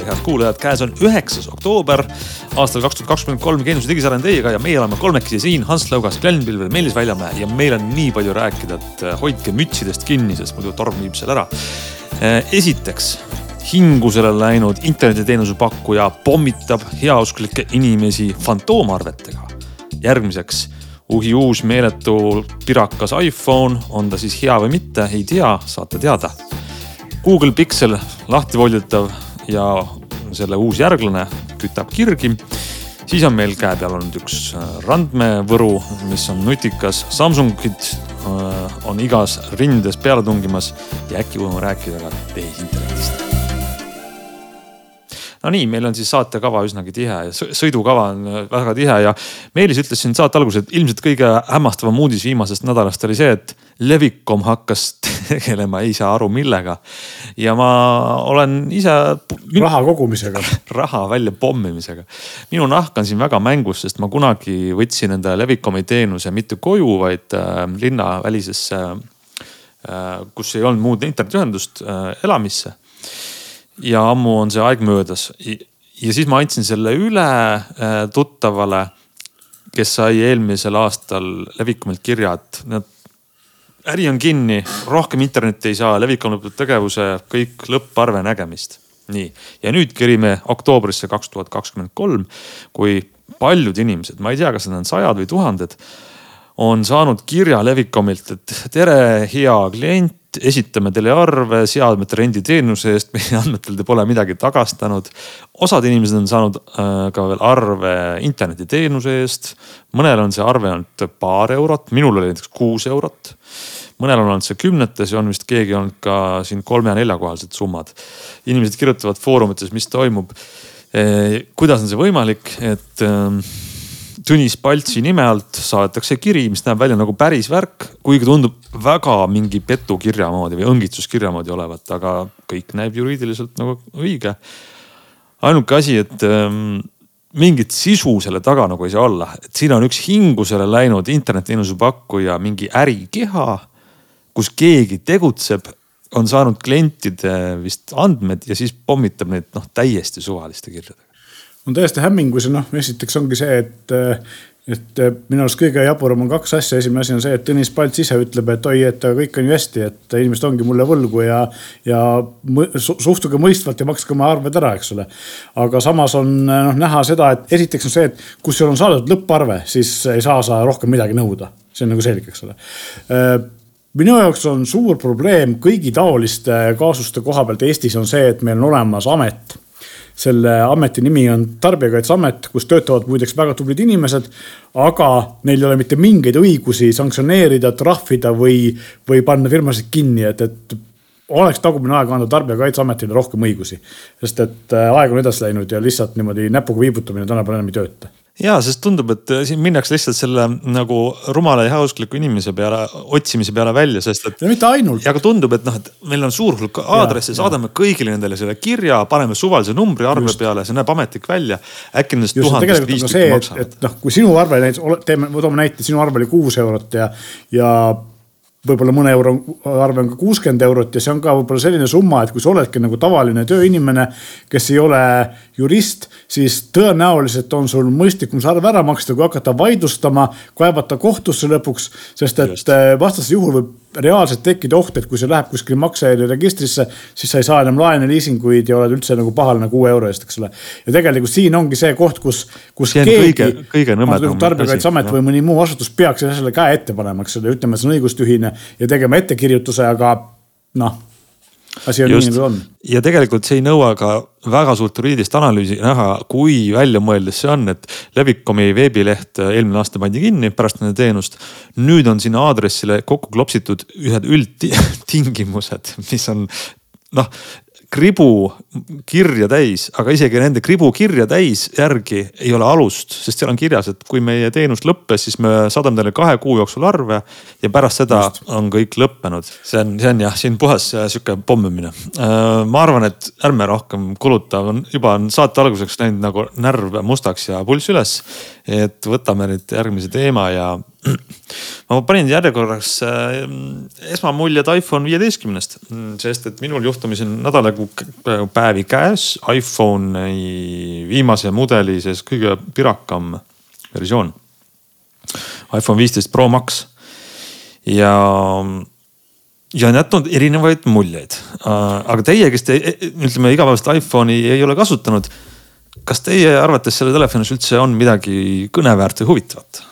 head kuulajad, käes on üheksas oktoober aastal kaks tuhat kakskümmend kolm. Geenius digisaren teiega ja meie oleme kolmekesi siin, Hans Lõugas, Glen Pilvel, Meelis Väljamäe ja meil on nii palju rääkida, et äh, hoidke mütsidest kinni, sest muidu torm viib selle ära. Äh, esiteks hingusele läinud internetiteenuse pakkuja pommitab heausklikke inimesi fantoomarvetega. järgmiseks uhi uus meeletu pirakas iPhone, on ta siis hea või mitte, ei tea, saate teada Google Pixel lahti volditav ja selle uus järglane kütab kirgi. siis on meil käe peal olnud üks äh, randmevõru, mis on nutikas. Samsungid äh, on igas rindes peale tungimas ja äkki võime rääkida ka tehisintellekist no nii, meil on siis saatekava üsnagi tihe ja sõidukava on äh, väga tihe ja Meelis ütles siin saate alguses, et ilmselt kõige hämmastavam uudis viimasest nädalast oli see, et Levikom hakkas tegelema ei saa aru millega. ja ma olen ise. raha kogumisega. raha välja pommimisega. minu nahk on siin väga mängus, sest ma kunagi võtsin enda Levikomi teenuse mitte koju, vaid äh, linnavälisesse äh,, kus ei olnud muud internetiühendust äh, elamisse ja ammu on see aeg möödas. ja siis ma andsin selle üle äh, tuttavale, kes sai eelmisel aastal Levikumilt kirja, et nad, äri on kinni, rohkem internetti ei saa, Levik on lõpetanud tegevuse, kõik lõpparve nägemist. nii, ja nüüd kerime oktoobrisse kaks tuhat kakskümmend kolm, kui paljud inimesed, ma ei tea, kas need on sajad või tuhanded, on saanud kirja Levikomilt, et tere, hea klient esitame teile arve seadmete renditeenuse eest, meie andmetel te pole midagi tagastanud. osad inimesed on saanud äh, ka veel arve internetiteenuse eest. mõnel on see arve olnud paar eurot, minul oli näiteks kuus eurot. mõnel on olnud see kümnetes ja on vist keegi olnud ka siin kolme ja neljakohalised summad. inimesed kirjutavad foorumites, mis toimub. Äh, kuidas on see võimalik, et ähm, Tõnis Paltsi nime alt saadetakse kiri, mis näeb välja nagu päris värk, kuigi tundub väga mingi petukirja moodi või õngitsuskirja moodi olevat, aga kõik näib juriidiliselt nagu õige. ainuke asi, et ähm, mingit sisu selle taga nagu ei saa olla, et siin on üks hingusele läinud internetiteenuse pakkuja mingi ärikeha, kus keegi tegutseb on saanud klientide vist andmed ja siis pommitab neid noh täiesti suvaliste kirjadega on täiesti hämmingus ja noh, esiteks ongi see, et et minu arust kõige jaburam on kaks asja, esimene asi on see, et Tõnis Palts ise ütleb, et oi, et kõik on ju hästi, et inimesed ongi mulle võlgu ja, ja suhtuge mõistvalt ja makske oma arved ära, eks ole. aga samas on noh näha seda, et esiteks on see, et kui sul on saadetud lõpparve, siis ei saa sa rohkem midagi nõuda, see on nagu selge, eks ole. Minu jaoks on suur probleem kõigi taoliste kaasuste koha pealt Eestis on see, et meil on olemas amet selle ameti nimi on Tarbijakaitseamet, kus töötavad muideks väga tublid inimesed. aga neil ei ole mitte mingeid õigusi sanktsioneerida, trahvida või, või panna firmasid kinni, et, et oleks tagumine aeg anda Tarbijakaitseametile rohkem õigusi. sest et äh, aeg on edasi läinud ja lihtsalt niimoodi näpuga viibutamine tänapäeval enam ei tööta ja, sest tundub, et äh, siin minnakse lihtsalt selle nagu rumala ja heauskliku inimese peale, otsimise peale välja, sest et. ja mitte ainult. ja aga tundub, et noh, et meil on suur hulk aadresse, saadame kõigile nendele selle kirja, paneme suvalise numbri arve Just. peale, see näeb ametlik välja. äkki nendest tuhandest viis tükki maksavad. et noh, kui sinu arve näiteks, teeme, toome näite, sinu arve oli kuus eurot ja, ja võib-olla mõne euro arve on ka kuuskümmend eurot ja see on ka võib-olla selline summa, et kui sa oledki nagu tavaline tööinimene, kes ei ole jurist, siis tõenäoliselt on sul mõistlikum see arve ära maksta, kui hakata vaidlustama, kaevata kohtusse lõpuks. sest et Just. Eh, vastasel juhul võib reaalselt tekkida oht, et kui see läheb kuskile maksehäireregistrisse, siis sa ei saa enam laene, liisinguid ja oled üldse nagu pahaline kuue euro eest, eks ole. ja tegelikult siin ongi see koht, kus, kus see keegi. tarbijakaitseamet või mõni muu asutus peaks selle käe ette panema, eks ole, ütlema, et see on õigustühine ja tegema ettekirjutuse, aga noh asi on Just. nii, nagu on. ja tegelikult see ei nõua ka väga suurt juriidilist analüüsi näha, kui väljamõeldis see on, et Levikomi veebileht eelmine aasta pandi kinni pärast nende teenust. nüüd on sinna aadressile kokku klopsitud ühed üldtingimused, mis on noh, kribu kirja täis, aga isegi nende kribu kirja täis järgi ei ole alust, sest seal on kirjas, et kui meie teenus lõppes, siis me saadame teile kahe kuu jooksul arve ja pärast seda Just. on kõik lõppenud. see on, see on jah, siin puhas äh, sihuke pommimine. Äh, ma arvan, et ärme rohkem kuluta, juba on saate alguseks läinud nagu närv mustaks ja pulss üles. Et võtame nüüd järgmise teema ja ma panin järjekorras äh, esmamuljed iPhone viieteistkümnest, sest et minul juhtumisi nädala nagu praegu päevi käes iPhone'i viimase mudeli sees kõige pirakam versioon. iPhone viisteist Pro Max ja, ja on jätnud erinevaid muljeid. aga teie, kes te ütleme igapäevast iPhone'i ei ole kasutanud. Kas teie arvates selle telefonis üldse on midagi kõneväärt või huvitavat?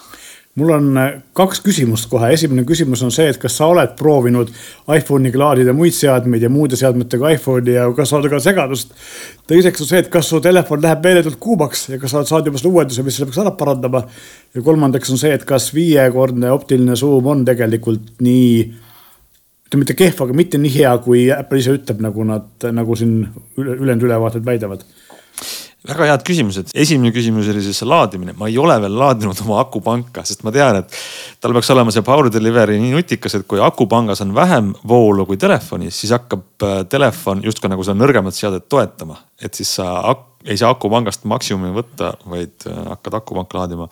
mul on äh, kaks küsimust kohe. esimene küsimus on see, et kas sa oled proovinud iPhone'iga laadida muid seadmeid ja muude seadmetega iPhone'i ja kas sa oled ka segadust. teiseks on see, et kas su telefon läheb meeletult kuumaks ja kas sa oled saanud juba selle uuenduse, mis selle peaks ära parandama. ja kolmandaks on see, et kas viiekordne optiline suum on tegelikult nii ütleme mitte kehv, aga mitte nii hea, kui Apple ise ütleb, nagu nad, nagu siin ülejäänud ülevaated väidavad väga head küsimused. esimene küsimus oli siis see laadimine. ma ei ole veel laadinud oma akupanka, sest ma tean, et tal peaks olema see power delivery nii nutikas, et kui akupangas on vähem voolu kui telefonis, siis hakkab äh, telefon justkui nagu seda nõrgemat seadet toetama. et siis sa ei saa akupangast maksimumi võtta, vaid äh, hakkad akupanka laadima.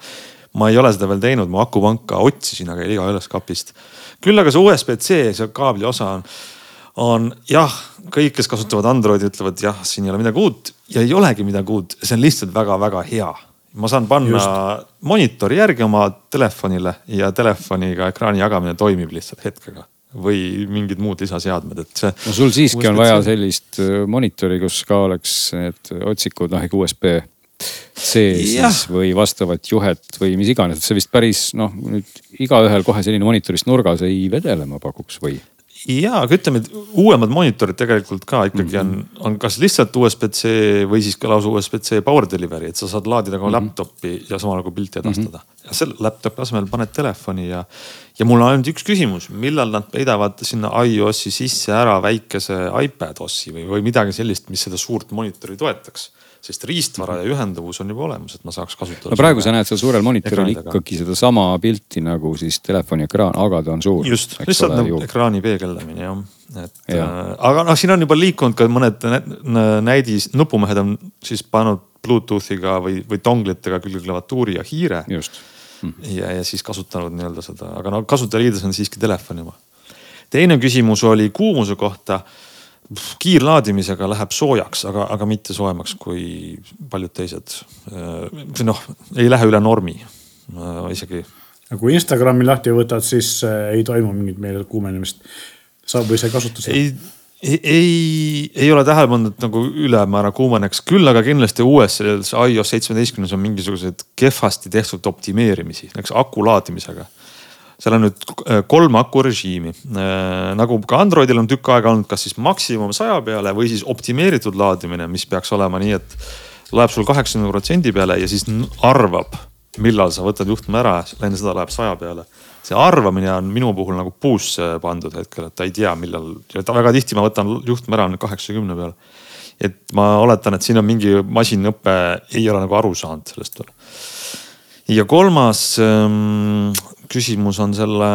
ma ei ole seda veel teinud, ma akupanka otsisin, aga ei leia üles kapist. küll aga see USB-C, see kaabli osa on on jah, kõik, kes kasutavad Androidi, ütlevad jah, siin ei ole midagi uut ja ei olegi midagi uut, see on lihtsalt väga-väga hea. ma saan panna Just. monitori järgi oma telefonile ja telefoniga ekraani jagamine toimib lihtsalt hetkega või mingid muud lisaseadmed, et see. no sul siiski on vaja sellist äh, monitori, kus ka oleks need otsikud, noh ehk USB C siis või vastavat juhet või mis iganes, et see vist päris noh, nüüd igaühel kohe selline monitorist nurgas ei vedele, ma pakuks või? Ja, aga ütleme, et uuemad monitorid tegelikult ka ikkagi on, mhm. on kas lihtsalt USB-C või siis ka lausa USB-C power delivery, et sa saad laadida ka mm -hmm. laptop'i ja samal ajal pilti edastada mm. -hmm. ja selle laptop'i asemel paned telefoni ja, ja mul on ainult üks küsimus, millal nad peidavad sinna iOS-i sisse ära väikese iPad OS-i või, või midagi sellist, mis seda suurt monitori toetaks sest riistvara ja ühenduvus on juba olemas, et ma saaks kasutada. no praegu sa näed seal suurel monitoril ikkagi sedasama pilti nagu siis telefoni ekraan, aga ta on suur. just, lihtsalt nagu ekraani peegeldamine jah, et ja. äh, aga noh, siin on juba liikunud ka mõned näidis, nupumehed on siis pannud Bluetoothiga või, või donglitega külge klaviatuuri ja hiire. just mm. -hmm. ja, ja siis kasutanud nii-öelda seda, aga no kasutajaliides on siiski telefon juba. teine küsimus oli kuumuse kohta kiirlaadimisega läheb soojaks, aga, aga mitte soojemaks kui paljud teised. või noh, ei lähe üle normi isegi. kui Instagrami lahti võtad, siis äh, ei toimu mingit meeletut kuumenemist. saab ise kasutada. ei, ei, ei, ei ole tähele pannud, et nagu ülemäära kuumeneks, küll aga kindlasti uues selles iOS seitsmeteistkümnes on mingisuguseid kehvasti tehtud optimeerimisi, näiteks aku laadimisega seal on nüüd äh, kolm akurežiimi. Äh, nagu ka Androidil on tükk aega olnud, kas siis maksimum saja peale või siis optimeeritud laadimine, mis peaks olema nii, et läheb sul kaheksakümne protsendi peale ja siis arvab, millal sa võtad juhtme ära, enne seda läheb saja peale. see arvamine on minu puhul nagu puusse pandud hetkel, et ta ei tea, millal, väga tihti ma võtan juhtme ära kaheksakümne peale. et ma oletan, et siin on mingi masinõpe, ei ole nagu aru saanud sellest veel ja kolmas ähm, küsimus on selle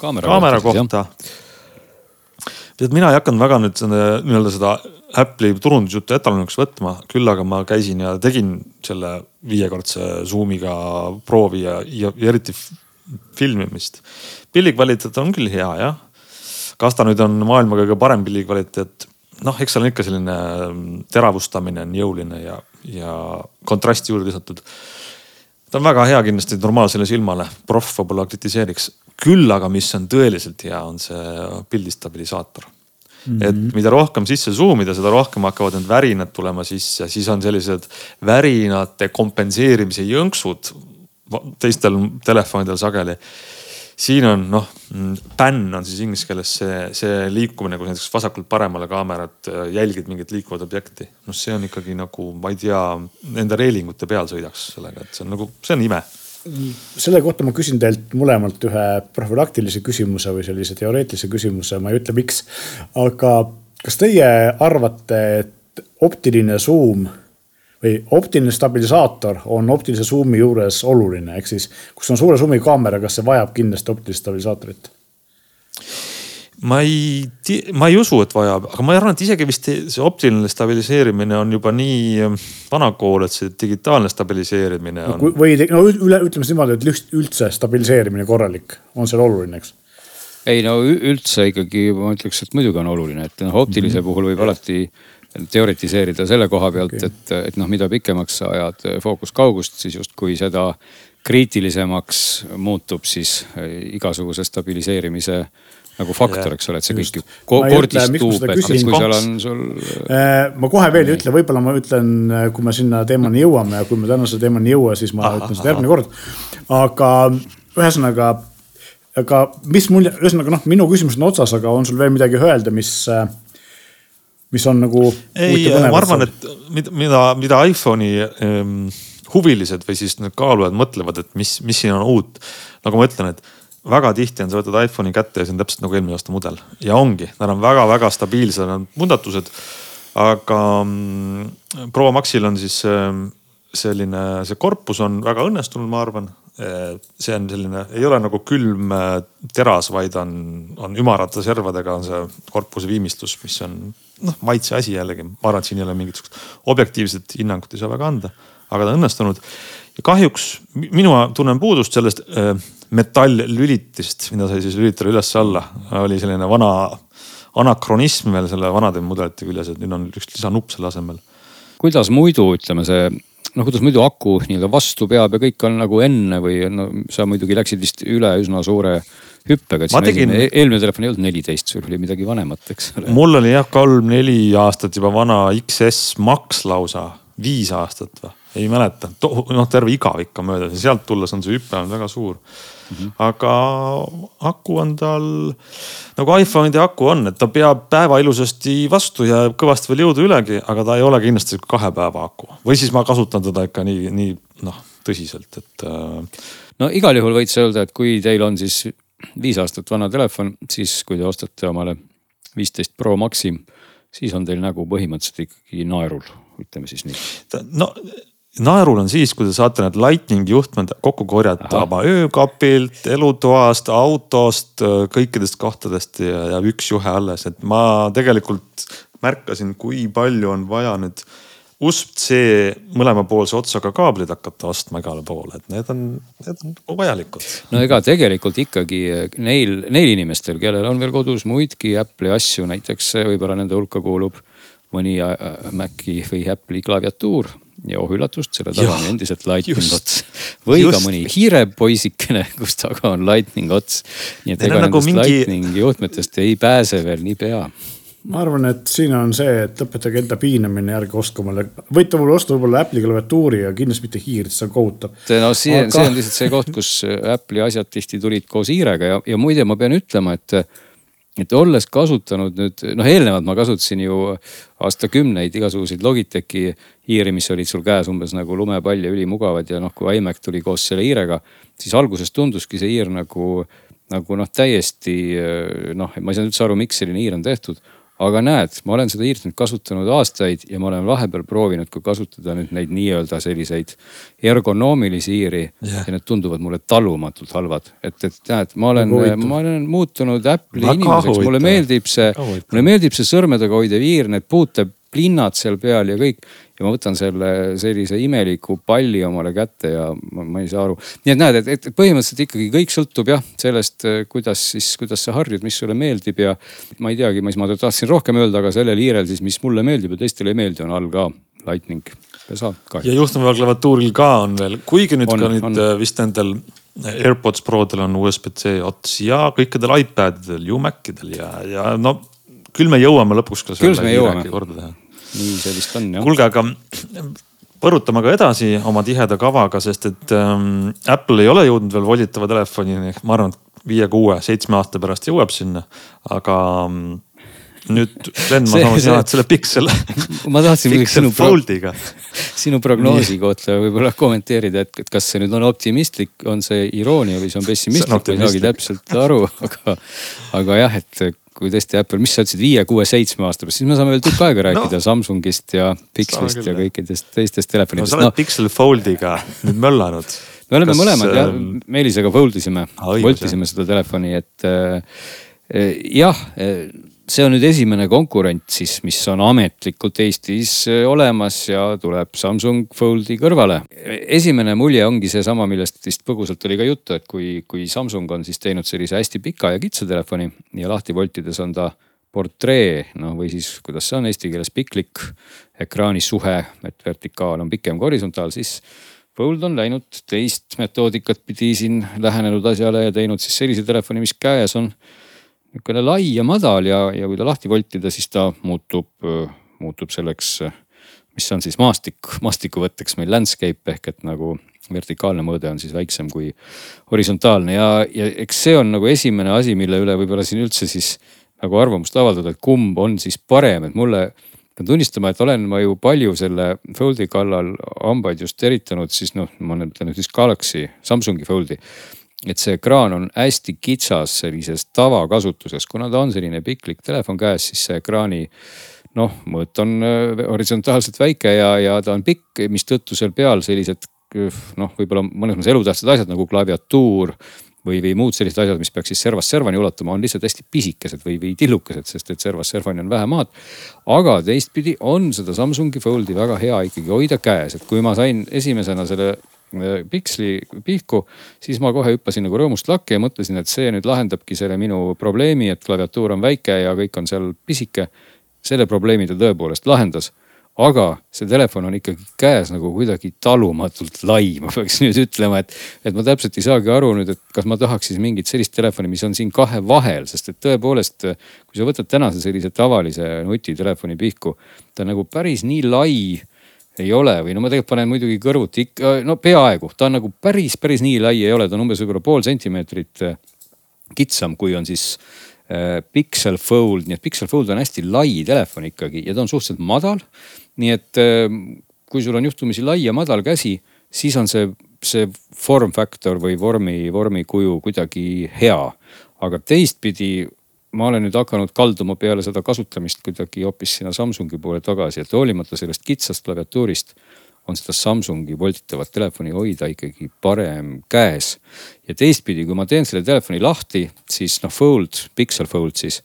kaamera, kaamera kohta. tead, mina ei hakanud väga nüüd nii-öelda seda Apple'i turundusjuttu etaloniks võtma, küll aga ma käisin ja tegin selle viiekordse zoom'iga proovi ja, ja, ja eriti filmimist. pildikvaliteet on küll hea jah. kas ta nüüd on maailma kõige parem pildikvaliteet? noh, eks seal on ikka selline teravustamine on jõuline ja, ja kontrasti juurde lisatud ta on väga hea kindlasti normaalsele silmale, proff võib-olla kritiseeriks. küll aga, mis on tõeliselt hea, on see pildistabilisaator Mm -hmm. et mida rohkem sisse zoom ida, seda rohkem hakkavad need värinad tulema sisse, siis on sellised värinate kompenseerimise jõnksud teistel telefonidel sageli siin on noh, bänn on siis inglise keeles see, see liikumine, kui näiteks vasakult paremale kaamerat äh, jälgid mingit liikuvat objekti. noh, see on ikkagi nagu, ma ei tea, nende reelingute peal sõidaks sellega, et see on nagu, see on ime selle kohta ma küsin teilt mõlemalt ühe profülaktilise küsimuse või sellise teoreetilise küsimuse, ma ei ütle, miks. aga kas teie arvate, et optiline suum või optiline stabilisaator on optilise suumi juures oluline, ehk siis kus on suure suumi kaamera, kas see vajab kindlasti optilist stabilisaatorit? ma ei, ma ei usu, et vajab, aga ma arvan, et isegi vist see optiline stabiliseerimine on juba nii ähm, vanakool, et see digitaalne stabiliseerimine on. või no üle, ütleme siis niimoodi, et üldse stabiliseerimine korralik on seal oluline, eks ei no üldse ikkagi ma ütleks, et muidugi on oluline, et noh optilise mhm. puhul võib alati teoritiseerida selle koha pealt okay., et, et noh, mida pikemaks sa ajad fookuskaugust, siis justkui seda kriitilisemaks muutub siis igasuguse stabiliseerimise nagu faktor, eks ole, et see kõik ju kordistub, et kui seal on sul. Äh, ma kohe veel ei ütle, võib-olla ma ütlen, kui me sinna teemani jõuame ja kui me tänase teemani ei jõua, siis ma aha, ütlen seda järgmine kord. aga ühesõnaga, aga mis mul, ühesõnaga noh, minu küsimus on otsas, aga on sul veel midagi öelda, mis mis on nagu. ei, ma arvan, et mida, mida, mida iPhone'i ähm, huvilised või siis need kaalujad mõtlevad, et mis, mis siin on uut. nagu ma ütlen, et väga tihti on, sa võtad iPhone'i kätte ja see on täpselt nagu eelmine aasta mudel ja ongi, nad on väga-väga stabiilsed, need muudatused. aga mm, Pro Maxil on siis ähm, selline, see korpus on väga õnnestunud, ma arvan. Äh, see on selline, ei ole nagu külm äh, teras, vaid on, on ümarate servadega on see korpuse viimistlus, mis on noh, maitse asi jällegi. ma arvan, et siin ei ole mingisugust objektiivset hinnangut ei saa väga anda, aga ta on õnnestunud. ja kahjuks mina tunnen puudust sellest äh, metalllülitist, mida sai siis lülitada üles-alla, oli selline vana anakronism veel selle vanade mudelite küljes, et nüüd on üks lisanupp selle asemel. kuidas muidu, ütleme see, noh, kuidas muidu aku nii-öelda vastu peab ja kõik on nagu enne või no sa muidugi läksid vist üle üsna suure hüppega, et siin tegin... esimene, eelmine telefon ei olnud neliteist, sul oli midagi vanemat, eks ole. mul oli jah, kolm-neli aastat juba vana XS Max lausa, viis aastat või, ei mäleta, noh terve igavik on möödas ja sealt tulles on see hüpe olnud väga suur mm. -hmm. aga aku on tal nagu iPhone'ide aku on, et ta peab päeva ilusasti vastu ja kõvasti veel jõudu ülegi, aga ta ei ole kindlasti kahe päeva aku. või siis ma kasutan teda ikka nii, nii noh, tõsiselt, et äh.... no igal juhul võid sa öelda, et kui teil on siis viis aastat vana telefon, siis kui te ostate omale viisteist Pro Maxi, siis on teil nägu põhimõtteliselt ikkagi naerul, ütleme siis nii. no naerul on siis, kui te saate need lightning juhtmed kokku korjata oma öökapilt, elutoast, autost, kõikidest kohtadest ja jääb üks juhe alles, et ma tegelikult märkasin, kui palju on vaja nüüd USB-C mõlemapoolse otsaga kaablid hakata ostma igale poole, et need on, need on nagu vajalikud. no ega tegelikult ikkagi neil, neil inimestel, kellel on veel kodus muidki Apple'i asju, näiteks võib-olla nende hulka kuulub mõni äh, Maci või Apple'i klaviatuur ja oh üllatust, selle taga on endiselt lightning ots. või just. ka mõni hiirepoisikene, kus taga on lightning ots. nii et ega nagu nendest mingi... lightning juhtmetest ei pääse veel niipea ma arvan, et siin on see, et lõpetage enda piinamine, ärge ostke omale, võite mulle osta võib-olla Apple'i klaviatuuri ja kindlasti mitte hiirt, see on kohutav. no see Aga..., see on lihtsalt see koht, kus Apple'i asjad tihti tulid koos hiirega ja, ja muide, ma pean ütlema, et et olles kasutanud nüüd, noh eelnevalt ma kasutasin ju aastakümneid igasuguseid Logitechi hiiri, mis olid sul käes umbes nagu lumepall ja ülimugavad ja noh, kui iMac tuli koos selle hiirega, siis alguses tunduski see hiir nagu, nagu noh, täiesti noh, ma ei saanud üldse aru, miks selline hiir on tehtud aga näed, ma olen seda hiirt nüüd kasutanud aastaid ja ma olen vahepeal proovinud ka kasutada nüüd neid nii-öelda selliseid ergonoomilisi hiiri yeah. ja need tunduvad mulle talumatult halvad. et, et näed, ma olen, ma olen muutunud Apple'i inimeseks, mulle meeldib see, mulle meeldib see sõrmedega hoidev hiir, need puuteplinnad seal peal ja kõik ja ma võtan selle sellise imeliku palli omale kätte ja ma, ma ei saa aru. nii et näed, et, et põhimõtteliselt ikkagi kõik sõltub jah sellest, kuidas siis, kuidas sa harjud, mis sulle meeldib ja ma ei teagi, mis ma tahtsin rohkem öelda, aga sellel hiirel siis, mis mulle meeldib ja teistele ei meeldi, on all ka lightning pesa. ja juhtmeva klaviatuuril ka on veel, kuigi nüüd on, ka nüüd on. Äh, vist nendel AirPods Prodel on USB-C ots ja kõikidel iPadidel, Umacidel ja, ja no küll me jõuame lõpuks ka selle korda teha nii see vist on jah. kuulge, aga põrutame ka edasi oma tiheda kavaga, sest et ähm, Apple ei ole jõudnud veel volitava telefonini, ma arvan, et viie-kuue-seitsme aasta pärast jõuab sinna, aga ähm, nüüd Glen, ma saan sina, et selle Pixel. ma tahtsin sinu, pro sinu prognoosi kohta võib-olla kommenteerida, et, et kas see nüüd on optimistlik, on see iroonia või see on pessimistlik, ma ei saagi täpselt aru, aga, aga jah, et kui tõesti Apple, mis sa ütlesid, viie, kuue, seitsme aasta pärast, siis me saame veel tükk aega rääkida no, Samsungist ja Pixelist ja kõikidest teistest telefonidest. no sa oled no. Pixel Foldiga nüüd möllanud. me oleme Kas, mõlemad jah, ähm, Meelisega fold isime, voltisime seda telefoni, et äh, äh jah äh, see on nüüd esimene konkurent siis, mis on ametlikult Eestis äh, olemas ja tuleb Samsung Foldi kõrvale. esimene mulje ongi seesama, millest vist põgusalt oli ka juttu, et kui, kui Samsung on siis teinud sellise hästi pika ja kitsa telefoni ja lahti voltides on ta portree, noh või siis kuidas see on eesti keeles piklik ekraani suhe, et vertikaal on pikem kui horisontaal, siis Fold on läinud teist metoodikat pidi siin lähenenud asjale ja teinud siis sellise telefoni, mis käes on niisugune lai ja madal ja, ja kui ta lahti voltida, siis ta muutub, muutub selleks, mis on siis maastik, maastikuvõtteks meil landscape ehk et nagu vertikaalne mõõde on siis väiksem kui horisontaalne. Ja, ja eks see on nagu esimene asi, mille üle võib-olla siin üldse siis nagu arvamust avaldada, et kumb on siis parem, et mulle pean tunnistama, et olen ma ju palju selle Foldi kallal hambaid just eritanud, siis noh, ma ütlen nüüd siis Galaxy, Samsungi Foldi et see ekraan on hästi kitsas sellises tavakasutuses, kuna ta on selline piklik telefon käes, siis see ekraani noh, mõõt on äh, horisontaalselt väike ja, ja ta on pikk, mistõttu seal peal sellised noh, võib-olla mõnes mõttes elutähtsad asjad nagu klaviatuur või, või muud sellised asjad, mis peaks siis servast servani ulatuma, on lihtsalt hästi pisikesed või, või tillukesed, sest et servast servani on vähe maad. aga teistpidi on seda Samsungi Foldi väga hea ikkagi hoida käes, et kui ma sain esimesena selle piksli pihku, siis ma kohe hüppasin nagu rõõmust lakke ja mõtlesin, et see nüüd lahendabki selle minu probleemi, et klaviatuur on väike ja kõik on seal pisike. selle probleemi ta tõepoolest lahendas aga see telefon on ikkagi käes nagu kuidagi talumatult lai, ma peaks nüüd ütlema, et, et ma täpselt ei saagi aru nüüd, et kas ma tahaks siis mingit sellist telefoni, mis on siin kahe vahel, sest et tõepoolest, kui sa võtad tänase sellise tavalise nutitelefoni pihku, ta nagu päris nii lai ei ole või no ma tegelikult panen muidugi kõrvuti ikka, no peaaegu, ta on nagu päris, päris nii lai ei ole, ta on umbes võib-olla pool sentimeetrit äh, kitsam, kui on siis äh, Pixel Fold, nii et Pixel Fold on hästi lai telefon ikkagi ja ta on suhteliselt madal. nii et äh, kui sul on juhtumisi lai ja madal käsi, siis on see, see form factor või vormi, vormikuju kuidagi hea. aga teistpidi ma olen nüüd hakanud kalduma peale seda kasutamist kuidagi hoopis sinna Samsungi poole tagasi, et hoolimata sellest kitsast klaviatuurist on seda Samsungi voltitavat telefoni hoida ikkagi parem käes. ja teistpidi, kui ma teen selle telefoni lahti, siis noh, Fold, Pixel Fold siis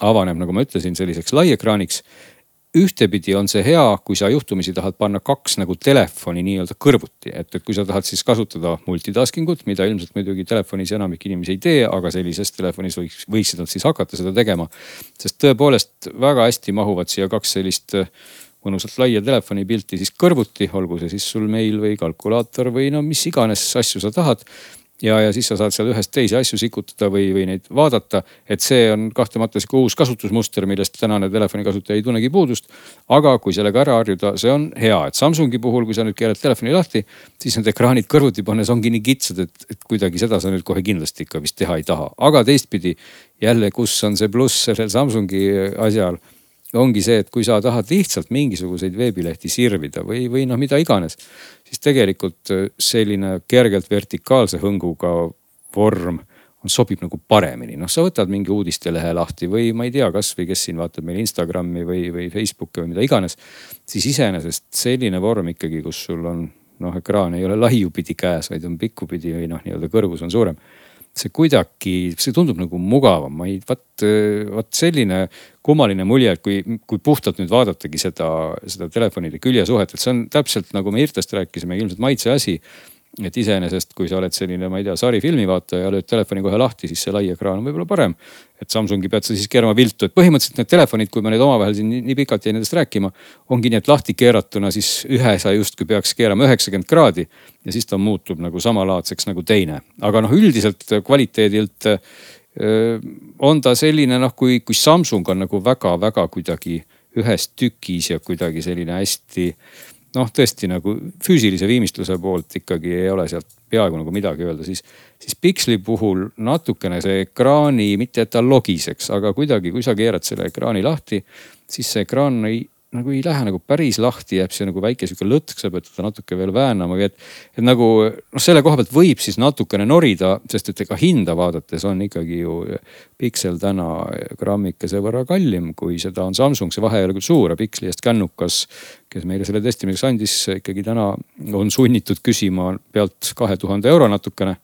avaneb, nagu ma ütlesin, selliseks laiekraaniks ühtepidi on see hea, kui sa juhtumisi tahad panna kaks nagu telefoni nii-öelda kõrvuti, et, et kui sa tahad siis kasutada multitasking ut, mida ilmselt muidugi telefonis enamik inimesi ei tee, aga sellises telefonis võiks, võiksid nad siis hakata seda tegema. sest tõepoolest väga hästi mahuvad siia kaks sellist äh, mõnusalt laia telefonipilti siis kõrvuti, olgu see siis sul meil või kalkulaator või no mis iganes asju sa tahad ja, ja siis sa saad seal ühest teisi asju sikutada või, või neid vaadata. et see on kahtlemata sihuke uus kasutusmuster, millest tänane telefonikasutaja ei tunnegi puudust. aga kui sellega ära harjuda, see on hea, et Samsungi puhul, kui sa nüüd keerad telefoni lahti, siis need ekraanid kõrvuti pannes ongi nii kitsad, et, et kuidagi seda sa nüüd kohe kindlasti ikka vist teha ei taha. aga teistpidi jälle, kus on see pluss sellel Samsungi asjal ongi see, et kui sa tahad lihtsalt mingisuguseid veebilehti sirvida või, või noh, mida iganes, siis tegelikult äh, selline kergelt vertikaalse hõnguga vorm on, sobib nagu paremini. noh, sa võtad mingi uudistelehe lahti või ma ei tea, kasvõi kes siin vaatab meil Instagrami või, või Facebooki või mida iganes. siis iseenesest selline vorm ikkagi, kus sul on noh, ekraan ei ole laiupidi käes, vaid on pikkupidi või noh, nii-öelda kõrgus on suurem see kuidagi, see tundub nagu mugavam, ma ei, vot, vot selline kummaline mulje, et kui, kui puhtalt nüüd vaadatagi seda, seda telefonide küljesuhet, et see on täpselt nagu me Irtest rääkisime, ilmselt maitse asi et iseenesest, kui sa oled selline, ma ei tea, sarifilmi vaataja ja lööd telefoni kohe lahti, siis see lai ekraan on võib-olla parem. et Samsungi pead sa siis keerama viltu, et põhimõtteliselt need telefonid, kui me nüüd omavahel siin nii, nii pikalt jäin nendest rääkima, ongi nii, et lahti keeratuna siis ühe sa justkui peaks keerama üheksakümmend kraadi ja siis ta muutub nagu samalaadseks nagu teine. aga noh, üldiselt kvaliteedilt on ta selline noh, kui, kui Samsung on nagu väga-väga kuidagi ühes tükis ja kuidagi selline hästi noh, tõesti nagu füüsilise viimistluse poolt ikkagi ei ole sealt peaaegu nagu midagi öelda, siis, siis Pixli puhul natukene see ekraani, mitte et ta logiseks, aga kuidagi, kui sa keerad selle ekraani lahti, siis see ekraan ei nagu ei lähe nagu päris lahti, jääb see nagu väike sihuke lõtk, sa pead teda natuke veel väänama, et, et nagu noh, selle koha pealt võib siis natukene norida, sest et ega hinda vaadates on ikkagi ju Pixel täna grammikese võrra kallim, kui seda on Samsung, see vahe ei ole küll suur Pixli eest kännukas, kes meile selle testimiseks andis, ikkagi täna on sunnitud küsima pealt kahe tuhande euro natukene.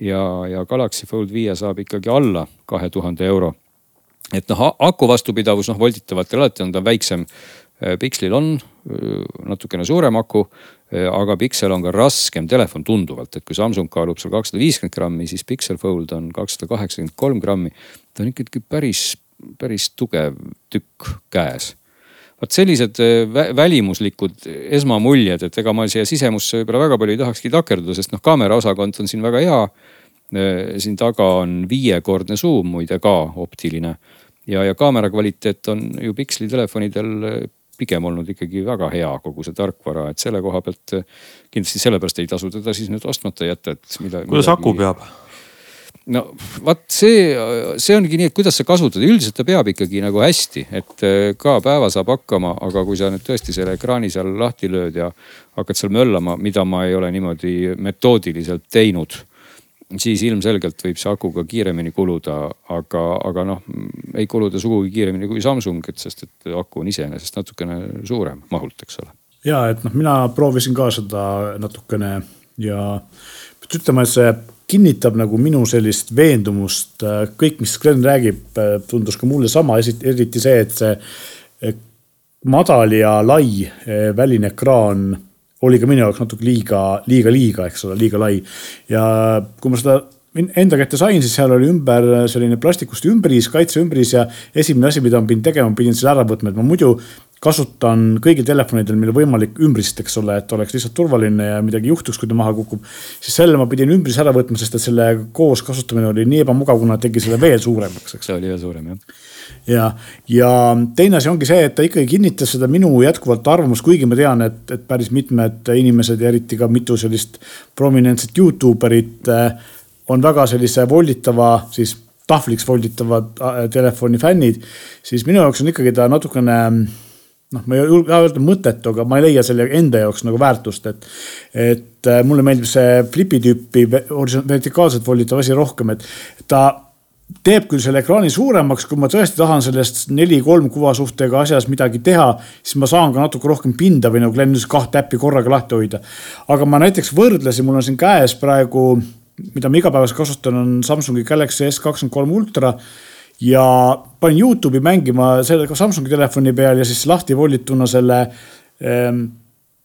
ja, ja Galaxy Fold viie saab ikkagi alla kahe tuhande euro et noh, aku vastupidavus, noh volditavatel alati on ta väiksem. Pixlil on natukene suurem aku, aga Pixel on ka raskem telefon tunduvalt, et kui Samsung kaalub seal kakssada viiskümmend grammi, siis Pixel Fold on kakssada kaheksakümmend kolm grammi. ta on ikkagi päris, päris tugev tükk käes vot sellised välimuslikud esmamuljed, et ega ma siia sisemusse võib-olla väga palju ei tahakski takerduda, sest noh, kaamera osakond on siin väga hea. siin taga on viiekordne suum muide ka optiline ja, ja kaamera kvaliteet on ju Pixli telefonidel pigem olnud ikkagi väga hea, kogu see tarkvara, et selle koha pealt kindlasti sellepärast ei tasu teda siis nüüd ostmata jätta, et mida. kuidas midagi... aku peab? no vaat see, see ongi nii, et kuidas sa kasutad, üldiselt ta peab ikkagi nagu hästi, et ka päeva saab hakkama, aga kui sa nüüd tõesti selle ekraani seal lahti lööd ja hakkad seal möllama, mida ma ei ole niimoodi metoodiliselt teinud siis ilmselgelt võib see aku ka kiiremini kuluda, aga, aga noh, ei kuluda sugugi kiiremini kui Samsung, et sest et aku on iseenesest natukene suurem mahult, eks ole. ja et noh, mina proovisin ka seda natukene ja peab ütlema, et see kinnitab nagu minu sellist veendumust, kõik, mis Glen räägib, tundus ka mulle sama, eriti see, et see madal ja lai eh, väline ekraan oli ka minu jaoks natuke liiga, liiga, liiga, eks ole, liiga lai. ja kui ma seda enda kätte sain, siis seal oli ümber selline plastikust ümbris, kaitseümbris ja esimene asi, mida ma pidin tegema, pidin selle ära võtma, et ma muidu kasutan kõigil telefonidel, millel võimalik ümbrist, eks ole, et oleks lihtsalt turvaline ja midagi juhtuks, kui ta maha kukub. siis selle ma pidin ümbris ära võtma, sest et selle koos kasutamine oli nii ebamugav, kuna tegi selle veel suuremaks, eks. see oli veel suurem jah ja, ja teine asi ongi see, et ta ikkagi kinnitas seda minu jätkuvalt arvamust, kuigi ma tean, et, et päris mitmed inimesed ja eriti ka mitu sellist prominentset Youtube erit eh, on väga sellise volditava siis tahvliks volditava eh, telefoni fännid, siis minu jaoks on ikkagi ta natukene noh, ma ei julge öelda mõttetu, aga ma ei leia selle enda jaoks nagu väärtust, et. et eh, mulle meeldib see flipi tüüpi vertikaalselt volditav asi rohkem, et ta teeb küll selle ekraani suuremaks, kui ma tõesti tahan sellest neli-kolm kuvasuhtega asjas midagi teha, siis ma saan ka natuke rohkem pinda või nagu Glen ütles, kahte äppi korraga lahti hoida. aga ma näiteks võrdlesin, mul on siin käes praegu, mida ma igapäevaselt kasutan, on Samsungi Galaxy S kakskümmend kolm ultra. Ja panin Youtube'i mängima selle ka Samsungi telefoni peal ja siis lahti volituna selle ähm,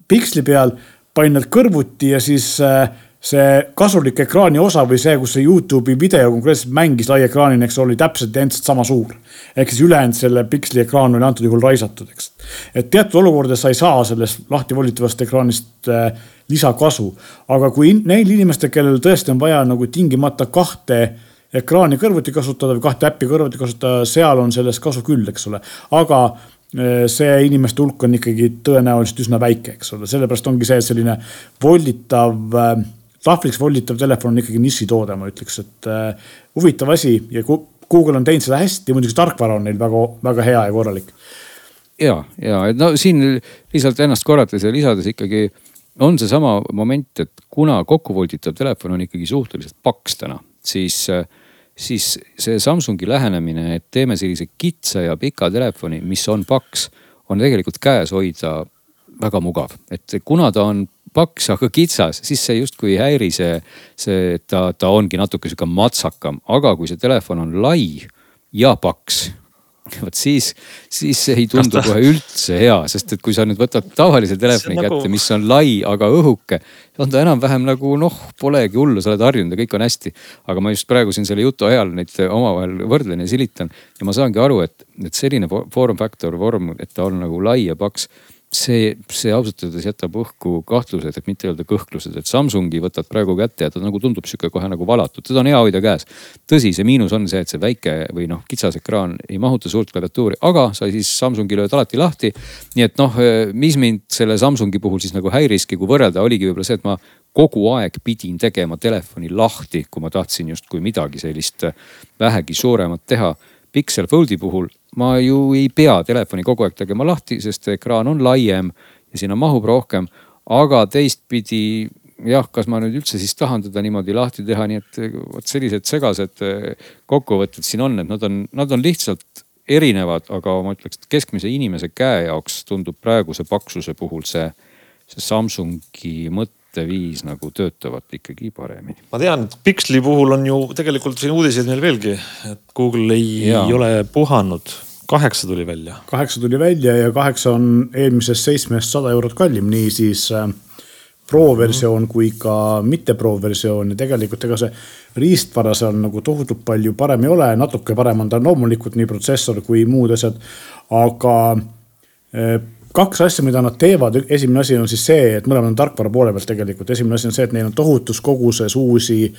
piksli peal, panin nad kõrvuti ja siis äh, see kasulik ekraani osa või see, kus see Youtube'i video konkreetselt mängis lai ekraanina, eks oli täpselt identselt sama suur. ehk siis ülejäänud selle piksli ekraan oli antud juhul raisatud, eks. et teatud olukordades sa ei saa sellest lahti volitavast ekraanist äh, lisakasu. aga kui neil inimestel, kellel tõesti on vaja nagu tingimata kahte ekraani kõrvuti kasutada või kahte äppi kõrvuti kasutada, seal on sellest kasu küll, eks ole. aga äh, see inimeste hulk on ikkagi tõenäoliselt üsna väike, eks ole, sellepärast ongi see selline volditav äh, tahvliks volditav telefon on ikkagi nišitoode, ma ütleks, et äh, huvitav asi ja Google on teinud seda hästi, muidugi tarkvara on neil väga, väga hea ja korralik. ja, ja et no siin lihtsalt ennast korrates ja lisades ikkagi on seesama moment, et kuna kokkuvolditav telefon on ikkagi suhteliselt paks täna, siis, siis see Samsungi lähenemine, et teeme sellise kitsa ja pika telefoni, mis on paks, on tegelikult käes hoida väga mugav, et kuna ta on paks, aga kitsas, siis see justkui ei häiri see, see, ta, ta ongi natuke sihuke matsakam, aga kui see telefon on lai ja paks vot siis, siis see ei tundu kohe üldse hea, sest et kui sa nüüd võtad tavalise telefoni kätte nagu..., mis on lai, aga õhuke. on ta enam-vähem nagu noh, polegi hullu, sa oled harjunud ja kõik on hästi. aga ma just praegu siin selle jutu ajal neid omavahel võrdlen ja silitan ja ma saangi aru, et, et selline form factor vorm, et ta on nagu lai ja paks see, see ausalt öeldes jätab õhku kahtlused, et mitte öelda kõhklused, et Samsungi võtad praegu kätte ja ta nagu tundub sihuke kohe nagu valatud, teda on hea hoida käes. tõsi, see miinus on see, et see väike või noh, kitsas ekraan ei mahuta suurt klaviatuuri, aga sa siis Samsungi lööd alati lahti. nii et noh, mis mind selle Samsungi puhul siis nagu häiriski, kui võrrelda, oligi võib-olla see, et ma kogu aeg pidin tegema telefoni lahti, kui ma tahtsin justkui midagi sellist vähegi suuremat teha Pixel Foldi puhul ma ju ei pea telefoni kogu aeg tegema lahti, sest ekraan on laiem ja sinna mahub rohkem. aga teistpidi jah, kas ma nüüd üldse siis tahan teda niimoodi lahti teha, nii et vot sellised segased eh, kokkuvõtted siin on, et nad on, nad on lihtsalt erinevad, aga ma ütleks, et keskmise inimese käe jaoks tundub praeguse paksuse puhul see, see Samsungi mõtteviis nagu töötavad ikkagi paremini. ma tean, et Pixli puhul on ju tegelikult siin uudiseid meil veelgi, et Google ei ja. ole puhanud kaheksa tuli välja. kaheksa tuli välja ja kaheksa on eelmisest seitsmest sada eurot kallim, niisiis äh, pro versioon mm -hmm. kui ka mitte pro versioon ja tegelikult ega see riistvara seal nagu tohutult palju parem ei ole, natuke parem on ta loomulikult nii protsessor kui muud asjad. aga äh, kaks asja, mida nad teevad, esimene asi on siis see, et mõlemad on tarkvara poole pealt tegelikult, esimene asi on see, et neil on tohutus koguses uusi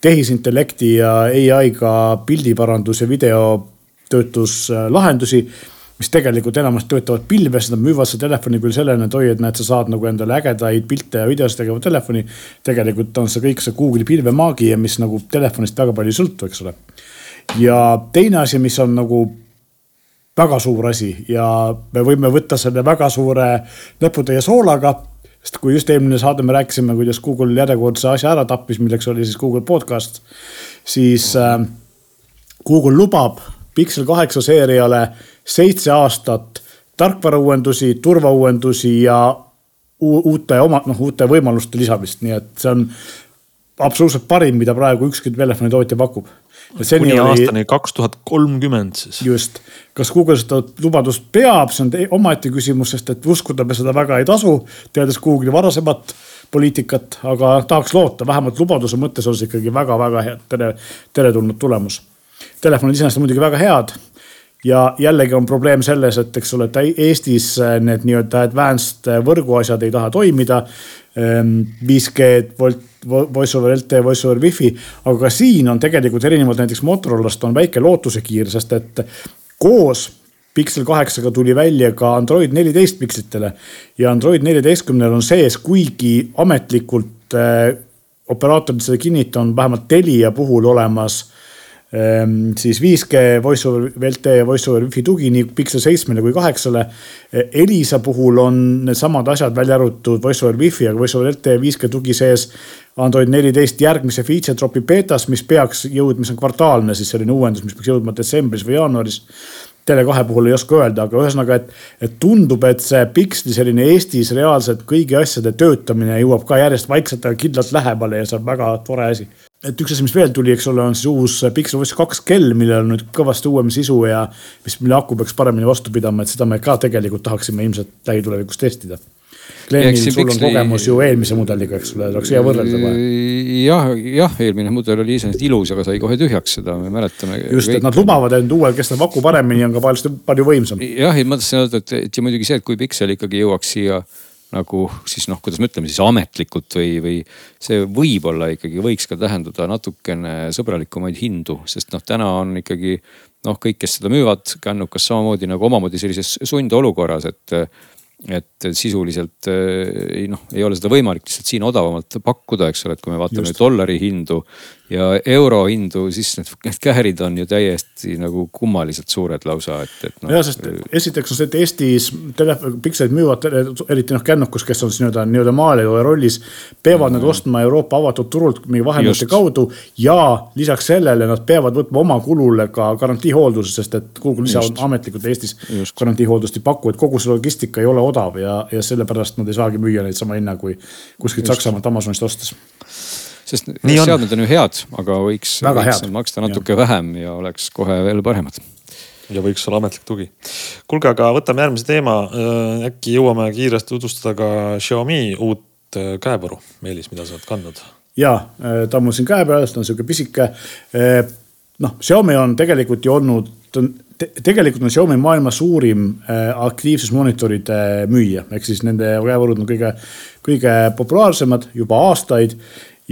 tehisintellekti ja ai-ga pildiparandus ja videotöötluslahendusi mis tegelikult enamasti töötavad pilves, nad müüvad seda telefoni küll sellena, et oi, et näed, sa saad nagu endale ägedaid pilte ja videosid tegeva telefoni. tegelikult on see kõik see Google'i pilvemaagia, mis nagu telefonist väga palju ei sõltu, eks ole. ja teine asi, mis on nagu väga suur asi ja me võime võtta selle väga suure näputäie soolaga. sest kui just eelmine saade me rääkisime, kuidas Google järjekordse asja ära tappis, milleks oli siis Google podcast, siis äh, Google lubab Pixel kaheksa seeriale seitse aastat tarkvarauuendusi, turvauuendusi ja uute oma, noh uute võimaluste lisamist, nii et see on absoluutselt parim, mida praegu ükski telefonitootja pakub. kuni aastani kaks tuhat kolmkümmend siis. just, kas Google seda lubadust peab, see on omaette küsimus, sest et uskuda me seda väga ei tasu, teades Google'i varasemat poliitikat, aga tahaks loota, vähemalt lubaduse mõttes on see ikkagi väga-väga hea, tere, teretulnud tulemus. Telefonid iseenesest on muidugi väga head. Ja jällegi on probleem selles, et eks ole, et Eestis äh, need nii-öelda advanced äh, võrguasjad ei taha toimida. 5G, ähm, volt, voice over LTE, voice over wifi, aga ka siin on tegelikult erinevalt näiteks Motorolast on väike lootusekiir, sest et koos Pixel kaheksaga tuli välja ka Android neliteist pikslitele ja Android neljateistkümnel on sees, kuigi ametlikult äh, operaatorid seda kinnitanud, vähemalt Telia puhul olemas Ehm, siis 5G voice over VLTE ja voice over wifi tugi nii Pixel seitsmele kui kaheksale. Elisa puhul on needsamad asjad välja arvatud voice over wifi, aga voice over LTE 5G tugi sees. Android neliteist järgmise feature drop'i betas, mis peaks jõudma, mis on kvartaalne siis selline uuendus, mis peaks jõudma detsembris või jaanuaris. Tele2 puhul ei oska öelda, aga ühesõnaga, et, et tundub, et see Pixli selline Eestis reaalselt kõigi asjade töötamine jõuab ka järjest vaikselt, aga kindlalt lähemale ja see on väga tore asi et üks asi, mis veel tuli, eks ole, on siis uus Pixel Watch kaks kell, millel on nüüd kõvasti uuem sisu ja mis, mille aku peaks paremini vastu pidama, et seda me ka tegelikult tahaksime ilmselt lähitulevikus testida. Glenil, sul on kogemus ju eelmise mudeliga, eks ole, oleks hea võrrelda kohe. jah, jah, eelmine mudel oli iseenesest ilus, aga sai kohe tühjaks, seda me mäletame. just, et nad lubavad, et uuel kestab aku paremini, on ka palju, palju võimsam. jah, ei ma tahtsin öelda, et, et ja muidugi see, et kui Pixel ikkagi jõuaks siia nagu siis noh, kuidas me ütleme siis ametlikult või, või see võib-olla ikkagi võiks ka tähendada natukene sõbralikumaid hindu, sest noh, täna on ikkagi noh, kõik, kes seda müüvad, kännukas samamoodi nagu omamoodi sellises sundolukorras, et et sisuliselt ei noh, ei ole seda võimalik lihtsalt siin odavamalt pakkuda, eks ole, et kui me vaatame Just. dollari hindu ja euro hindu, siis need, need käärid on ju täiesti nagu kummaliselt suured lausa, et, et noh. ja, sest esiteks on see, et Eestis telefon, pikselid müüvad, eriti noh kännukus, kes on siis nii-öelda, nii-öelda maalejoja rollis. peavad mm. nad ostma Euroopa avatud turult mingi vahendajate kaudu ja lisaks sellele nad peavad võtma oma kulule ka garantiihoolduse, sest et Google ise on ametlikult Eestis garantiihooldust ei paku, et kogu see logistika ei ole odav ja, ja sellepärast nad ei saagi müüa neid sama hinna kui kuskilt Saksamaalt Amazonist ostes sest Nii seadmed on ju head, aga võiks, võiks maksta natuke ja. vähem ja oleks kohe veel paremad ja võiks olla ametlik tugi. kuulge, aga võtame järgmise teema. Äh, äkki jõuame kiiresti tutvustada ka Xiaomi uut äh, käevaru, Meelis, mida sa oled kandnud? ja, äh, ta on mul siin käe peal, ta on sihuke pisike. noh, Xiaomi on tegelikult ju olnud, tegelikult on Xiaomi maailma suurim aktiivsusmonitoride müüja, ehk siis nende käevarud on kõige, kõige populaarsemad juba aastaid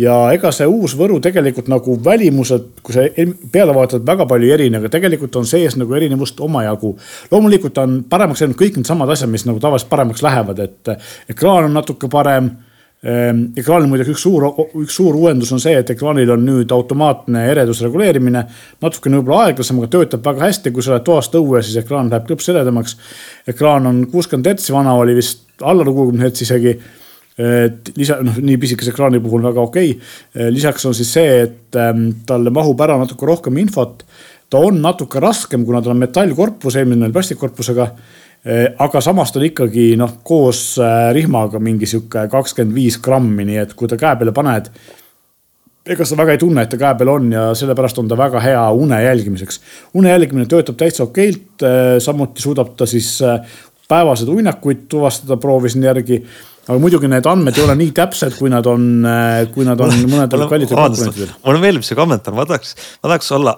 ja ega see uus Võru tegelikult nagu välimuselt, kui sa peale vaatad, väga palju ei erine, aga tegelikult on sees nagu erinevust omajagu. loomulikult on paremaks läinud kõik needsamad asjad, mis nagu tavaliselt paremaks lähevad, et ekraan on natuke parem ehm, ekraanil muideks üks suur, üks suur uuendus on see, et ekraanil on nüüd automaatne ereduse reguleerimine. natukene võib-olla aeglasem, aga töötab väga hästi, kui sa oled toast õue, siis ekraan läheb klõps heledamaks. ekraan on kuuskümmend hertsi, vana oli vist alla kuuekümne hertsi isegi et lisa, noh nii pisikese ekraani puhul väga okei okay.. lisaks on siis see, et ähm, talle mahub ära natuke rohkem infot. ta on natuke raskem, kuna tal on metallkorpus, eelmine oli plastikkorpusega. aga samas ta on ikkagi noh, koos rihmaga mingi sihuke kakskümmend viis grammi, nii et kui ta käe peale paned ega sa väga ei tunne, et ta käe peal on ja sellepärast on ta väga hea une jälgimiseks. une jälgimine töötab täitsa okeilt, samuti suudab ta siis päevaseid uinakuid tuvastada, proovisin järgi aga muidugi need andmed ei ole nii täpsed, kui nad on, kui nad on mõnedel kallidel komponentidel. mulle meeldib see kommentaar, ma tahaks, ma tahaks olla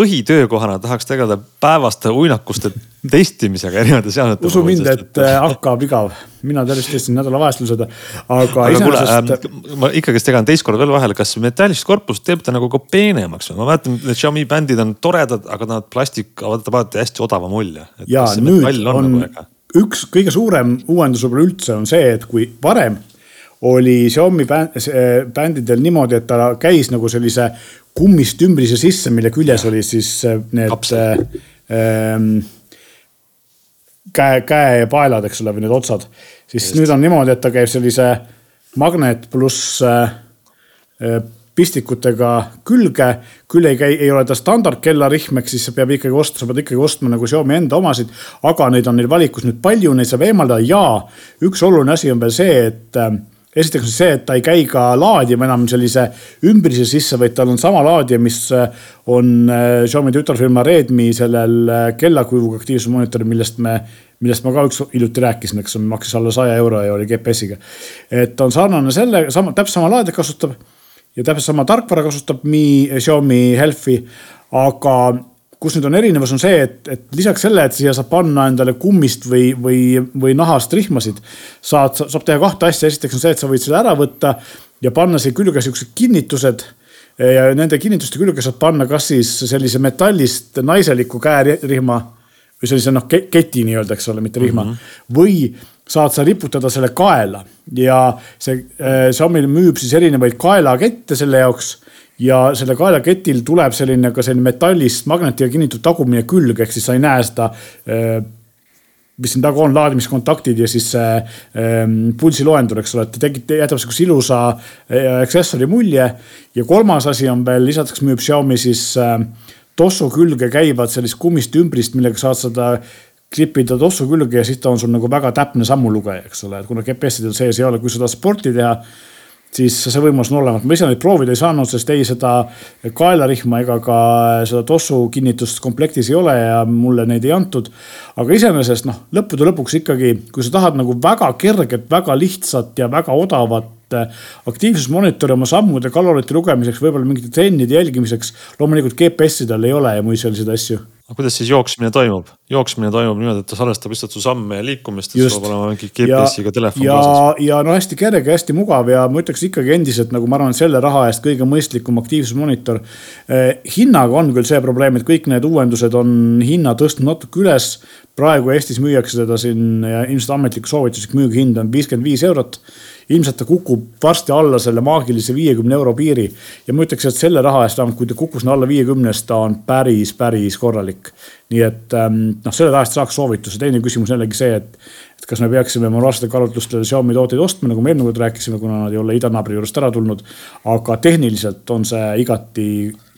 põhitöökohana tahaks tegeleda päevaste uinakuste testimisega erinevate seadmete. usu mind, et äh, hakkab igav, mina tervist testisin nädalavahetusel seda, aga, aga iseenesest äh,. ma ikkagist tegan teist korda veel vahele, kas metallist korpust teeb ta nagu ka peenemaks või? ma mäletan, need Xiaomi bändid on toredad, aga nad plastik avaldab alati hästi odava mulje. ja nüüd on, on nagu üks kõige suurem uuendus võib-olla üldse on see, et kui varem oli Xiaomi bändidel niimoodi, et ta käis nagu sellise kummist ümbrise sisse, mille küljes oli siis äh, need äh, ähm, käe, käepaelad, eks ole, või need otsad. siis Just. nüüd on niimoodi, et ta käib sellise magnet pluss äh, äh pistikutega külge. küll ei käi, ei ole ta standardkellarihm, ehk siis sa peab ikkagi ostma, sa pead ikkagi ostma nagu Xiaomi enda omasid. aga neid on neil valikus nüüd palju, neid saab eemaldada ja üks oluline asi on veel see, et äh, esiteks on see, et ta ei käi ka laadima enam sellise ümbrise sisse, vaid tal on sama laadija, mis äh, on äh, Xiaomi tütarfirma Redmi sellel kellakuivuga aktiivsusmonitoril, millest me millest ma ka üks hiljuti rääkisin, eks maksis alla saja euro ja oli GPS-iga. et on sarnane selle, sama, täpselt sama laadijat kasutab ja täpselt sama tarkvara kasutab Mi Xiaomi Healthi. aga kus nüüd on erinevus, on see, et, et lisaks selle, et siia saab panna endale kummist või, või, või nahast rihmasid. saad, saab teha kahte asja, esiteks on see, et sa võid selle ära võtta ja panna siia külge siuksed kinnitused ja nende kinnituste külge saad panna kas siis sellise metallist naiseliku käerihma või sellise noh keti nii-öelda, eks ole, mitte rihma mm. -hmm. või saad sa riputada selle kaela ja see äh, Xiaomi müüb siis erinevaid kaelakette selle jaoks. ja selle kaelaketil tuleb selline ka selline metallist magnetiga kinnitud tagumine külg, ehk siis sa ei näe seda äh, mis siin taga on, laadimiskontaktid ja siis see ähm, pulsiloendur, eks ole, et tekib, jätab sihukese ilusa äh, aksessori mulje. ja kolmas asi on veel, lisaks müüb Xiaomi siis äh, tossu külge käivad sellist kummist ümbrist, millega saad seda klipida tossu külge ja siis ta on sul nagu väga täpne sammulugeja, eks ole, et kuna GPS-idel sees ei ole, kui seda sporti teha siis see võimalus on olemas. ma ise neid proovida ei saanud, sest ei seda kaelarihma ega ka seda tossu kinnitust komplektis ei ole ja mulle neid ei antud. aga iseenesest noh, lõppude lõpuks ikkagi, kui sa tahad nagu väga kerget, väga lihtsat ja väga odavat aktiivsusmonitori oma sammude, kalorite lugemiseks, võib-olla mingite trennide jälgimiseks. loomulikult GPS-idel ei ole ja muid selliseid asju aga kuidas siis jooksmine toimub? jooksmine toimub niimoodi, et ta salvestab lihtsalt su samme ja liikumist, et sul peab olema mingi GPS-iga telefon ja, kaasas. ja no hästi kerge, hästi mugav ja ma ütleks ikkagi endiselt nagu ma arvan, selle raha eest kõige mõistlikum aktiivsusmonitor eh,. hinnaga on küll see probleem, et kõik need uuendused on hinna tõstnud natuke üles. praegu Eestis müüakse teda siin ja ilmselt ametlik soovituslik müügihind on viiskümmend viis eurot ilmselt ta kukub varsti alla selle maagilise viiekümne euro piiri. ja ma ütleks, et selle raha eest vähemalt, kui ta kukkus alla viiekümnest, ta on päris, päris korralik. nii et ähm, noh, selle raha eest saaks soovituse. teine küsimus jällegi see, et, et kas me peaksime moraalsetel kaalutlustel Xiaomi tooteid ostma, nagu me eelmine kord rääkisime, kuna nad ei ole idanaabri juurest ära tulnud. aga tehniliselt on see igati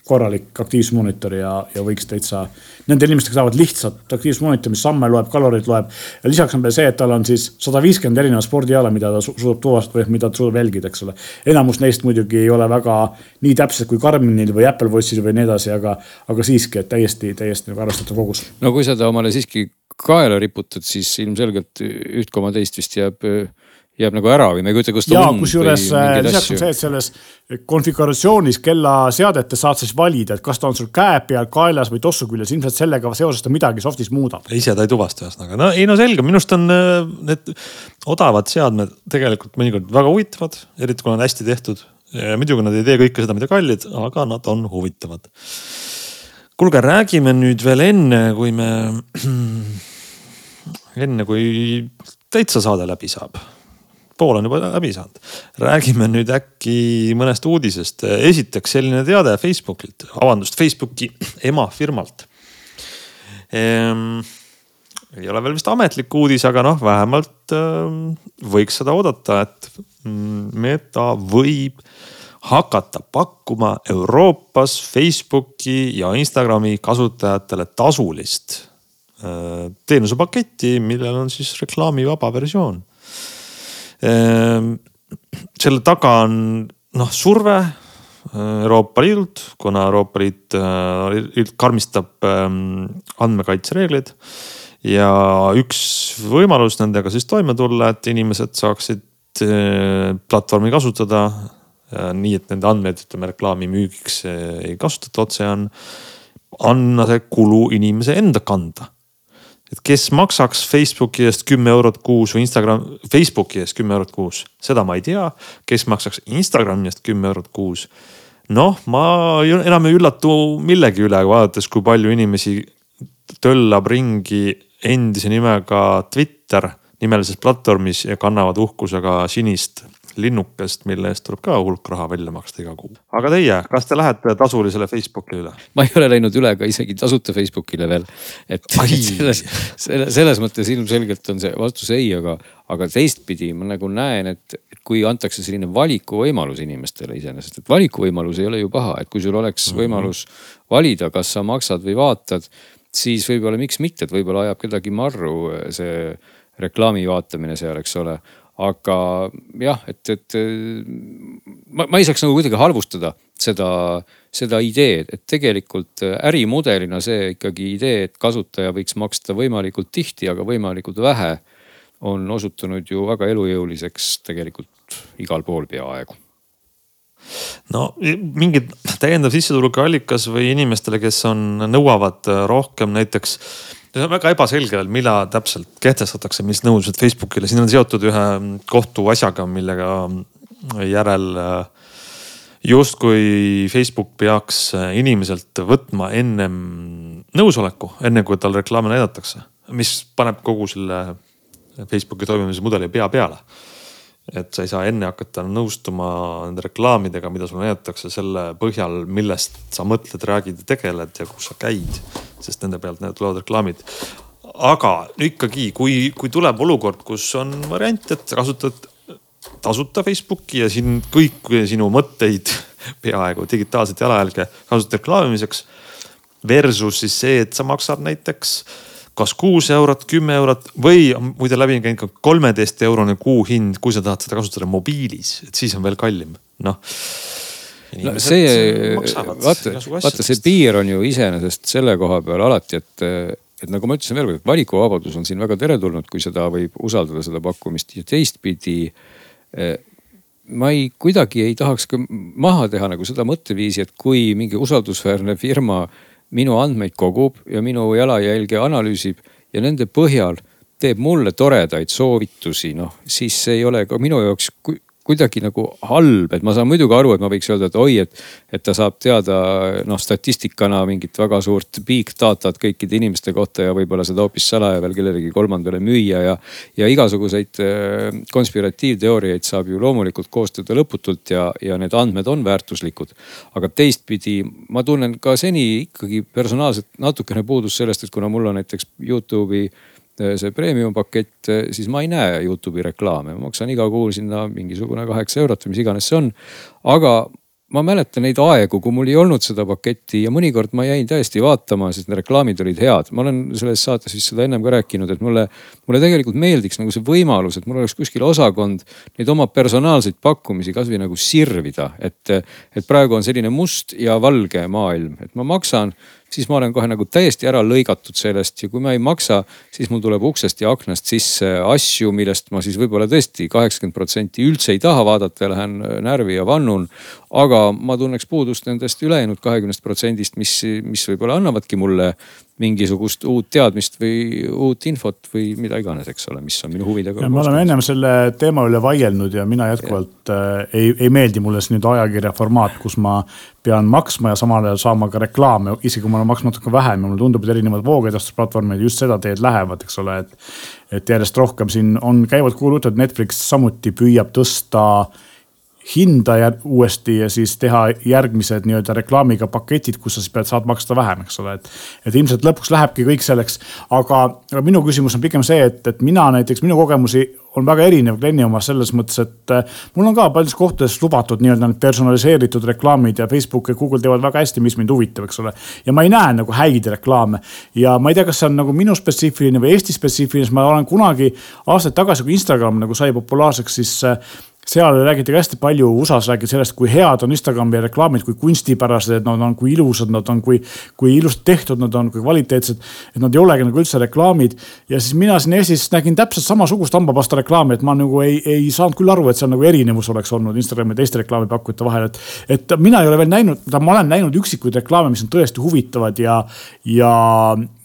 korralik aktiivsusmonitor ja, ja võiks täitsa nende inimestega saavad lihtsalt aktiivsusmonitori, mis samme loeb, kaloreid loeb. lisaks on veel see, et tal on siis sada viiskümmend erinevat spordiala, mida ta suudab tuvastada või mida ta suudab jälgida, eks ole. enamus neist muidugi ei ole väga nii täpsed kui Garminil või Apple Watchil või nii edasi, aga, aga siiski, et täiesti, täiesti nagu arvestatav kogus. no kui sa ta omale siiski kaela riputad, siis ilmselgelt üht koma teist vist jääb jääb nagu ära või ma ei kujuta, kus ta ja, on. kusjuures lisaks on see, et selles konfiguratsioonis kellaseadetes saad siis valida, et kas ta on sul käe peal, kaelas või tossu küljes, ilmselt sellega seoses ta midagi soft'is muudab. ise ta ei tuvasta ühesõnaga, no ei no selge, minu arust on äh, need odavad seadmed tegelikult mõnikord väga huvitavad, eriti kui on hästi tehtud. muidugi nad ei tee kõike seda, mida kallid, aga nad on huvitavad. kuulge, räägime nüüd veel enne, kui me, enne kui täitsa saade läbi saab pool on juba läbi saanud. räägime nüüd äkki mõnest uudisest. esiteks selline teade Facebookilt, vabandust, Facebooki emafirmalt ehm,. ei ole veel vist ametlik uudis, aga noh, vähemalt ehm, võiks seda oodata, et mm, Meta võib hakata pakkuma Euroopas Facebooki ja Instagrami kasutajatele tasulist teenusepaketti, millel on siis reklaamivaba versioon. Selle taga on noh surve Euroopa Liidult, kuna Euroopa Liit karmistab andmekaitsereegleid ja üks võimalus nendega siis toime tulla, et inimesed saaksid platvormi kasutada nii, et nende andmeid, ütleme reklaami müügiks ei kasutata otse, on anna see kulu inimese enda kanda. Et kes maksaks Facebooki eest kümme eurot kuus või Instagram, Facebooki eest kümme eurot kuus, seda ma ei tea. kes maksaks Instagrami eest kümme eurot kuus? noh, ma enam ei üllatu millegi üle, vaadates, kui palju inimesi töllab ringi endise nimega Twitter nimelises platvormis ja kannavad uhkusega sinist linnukest, mille eest tuleb ka hulk raha välja maksta iga kuu. aga teie, kas te lähete tasulisele Facebookile üle? ma ei ole läinud üle ka isegi tasuta Facebookile veel. et selles, selles, selles mõttes ilmselgelt on see vastus ei, aga, aga teistpidi ma nagu näen, et kui antakse selline valikuvõimalus inimestele iseenesest, et valikuvõimalus ei ole ju paha, et kui sul oleks mhm. võimalus valida, kas sa maksad või vaatad, siis võib-olla miks mitte, et võib-olla ajab kedagi marru see reklaami vaatamine seal, eks ole aga jah, et, et ma, ma ei saaks nagu kuidagi halvustada seda, seda ideed, et tegelikult ärimudelina see ikkagi idee, et kasutaja võiks maksta võimalikult tihti, aga võimalikult vähe, on osutunud ju väga elujõuliseks tegelikult igal pool peaaegu. No mingi täiendav sissetulekuallikas või inimestele, kes on, nõuavad rohkem näiteks see on väga ebaselge, millal täpselt kehtestatakse, mis nõudmised Facebookile, siin on seotud ühe kohtuasjaga, millega järel äh, justkui Facebook peaks äh, inimeselt võtma ennem nõusoleku, enne kui tal reklaame näidatakse, mis paneb kogu selle Facebooki toimimise mudeli pea peale et sa ei saa enne hakata nõustuma nende reklaamidega, mida sulle näidatakse selle põhjal, millest sa mõtled, räägid ja tegeled ja kus sa käid. sest nende pealt need tulevad reklaamid. aga ikkagi, kui, kui tuleb olukord, kus on variant, et sa kasutad tasuta Facebooki ja siin kõik sinu mõtteid, peaaegu digitaalset jalajälge kasutad reklaamimiseks. Versus siis see, et sa maksad näiteks kas kuus eurot, kümme eurot või muide läbi on käinud ka kolmeteist eurone kuuhind, kui sa tahad seda kasutada mobiilis, et siis on veel kallim, noh. no see, vaata, vaata see piir on ju iseenesest selle koha peal alati, et, et nagu ma ütlesin veel kord, et valikuvabadus on siin väga teretulnud, kui seda võib usaldada, seda pakkumist ja teistpidi ma ei, kuidagi ei tahaks ka maha teha nagu seda mõtteviisi, et kui mingi usaldusväärne firma minu andmeid kogub ja minu jalajälge analüüsib ja nende põhjal teeb mulle toredaid soovitusi, noh siis ei ole ka minu jaoks kuidagi nagu halb, et ma saan muidugi aru, et ma võiks öelda, et oi, et, et ta saab teada noh statistikana mingit väga suurt big data't kõikide inimeste kohta ja võib-olla seda hoopis salaja veel kellelegi kolmandale müüa ja. ja igasuguseid äh, konspiratiivteooriaid saab ju loomulikult koostada lõputult ja, ja need andmed on väärtuslikud. aga teistpidi ma tunnen ka seni ikkagi personaalselt natukene puudust sellest, et kuna mul on näiteks Youtube'i see premium pakett, eh, siis ma ei näe Youtube'i reklaame, ma maksan iga kuu sinna mingisugune kaheksa eurot või mis iganes see on. aga ma mäletan neid aegu, kui mul ei olnud seda paketti ja mõnikord ma jäin täiesti vaatama, sest need reklaamid olid head. ma olen selles saates vist seda ennem ka rääkinud, et mulle, mulle tegelikult meeldiks nagu see võimalus, et mul oleks kuskil osakond neid oma personaalseid pakkumisi kasvõi nagu sirvida, et, et praegu on selline must ja valge maailm, et ma maksan siis ma olen kohe nagu täiesti ära lõigatud sellest ja kui ma ei maksa, siis mul tuleb uksest ja aknast sisse asju, millest ma siis võib-olla tõesti kaheksakümmend protsenti üldse ei taha vaadata ja lähen närvi ja vannun. aga ma tunneks puudust nendest ülejäänud kahekümnest protsendist, mis, mis võib-olla annavadki mulle mingisugust uut teadmist või uut infot või mida iganes, eks ole, mis on minu huvidega. me oleme ennem selle teema üle vaielnud ja mina jätkuvalt äh, ei, ei meeldi mulle see nüüd ajakirja formaat, kus ma pean maksma ja samal ajal saama ka reklaame, isegi kui ma olen maksnud natuke vähem ja mulle tundub, et erinevad voogedastusplatvormid just seda teed lähevad, eks ole, et. et järjest rohkem siin on, käivad kuulujutud, Netflix samuti püüab tõsta hinda ja uuesti ja siis teha järgmised nii-öelda reklaamiga paketid, kus sa siis pead, saad maksta vähem, eks ole, et. et ilmselt lõpuks lähebki kõik selleks, aga, minu küsimus on pigem see, et, et mina näiteks, minu kogemusi on väga erinev Glenni omast selles mõttes, et äh, mul on ka paljudes kohtades lubatud nii-öelda need personaliseeritud reklaamid ja Facebook ja Google teevad väga hästi, mis mind huvitab, eks ole. ja ma ei näe nagu häid reklaame ja ma ei tea, kas see on nagu minu spetsiifiline või Eesti spetsiifiline, sest ma olen kunagi aastaid tagasi, kui Instagram nagu sai populaarseks, siis äh, seal räägiti ka hästi palju, USA-s räägiti sellest, kui head on Instagrami reklaamid, kui kunstipärased nad on, kui ilusad nad on, kui, kui ilusti tehtud nad on, kui kvaliteetsed. et nad ei olegi nagu üldse reklaamid. ja siis mina siin Eestis nägin täpselt samasugust hambapasta reklaami, et ma nagu ei, ei saanud küll aru, et seal nagu erinevus oleks olnud Instagrami ja teiste reklaamipakkujate vahel, et. et mina ei ole veel näinud, ma olen näinud üksikuid reklaame, mis on tõesti huvitavad ja, ja,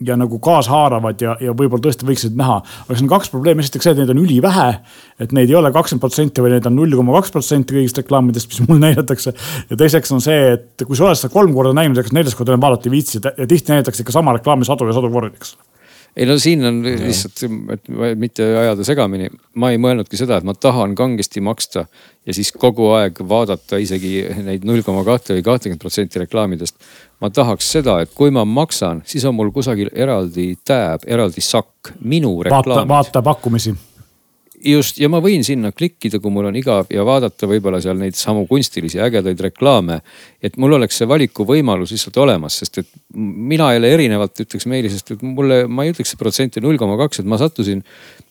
ja nagu kaashaaravad ja, ja võib-olla tõesti võiksid näha. aga siin on kaks probleemi, esiteks see, et neid on ülivähe, et neid ei ole kakskümmend protsenti või neid on on null koma kaks protsenti kõigist reklaamidest, mis mul näidatakse. ja teiseks on see, et kui sa oled seda kolm korda näinud, ega neljas kord enam vaadata ei viitsi ja tihti näidatakse ikka sama reklaami sadu ja sadu kordi, eks ei no siin on lihtsalt, et mitte ajada segamini, ma ei mõelnudki seda, et ma tahan kangesti maksta ja siis kogu aeg vaadata isegi neid null koma kahte või kahtekümmet protsenti reklaamidest. ma tahaks seda, et kui ma maksan, siis on mul kusagil eraldi tääb, eraldi sakk minu reklaamid. vaata, vaata pakkumisi just ja ma võin sinna klikkida, kui mul on igav ja vaadata võib-olla seal neid samu kunstilisi ägedaid reklaame. et mul oleks see valikuvõimalus lihtsalt olemas, sest et mina jälle erinevalt ütleks Meelisest, et mulle, ma ei ütleks, see protsent on null koma kaks, et ma sattusin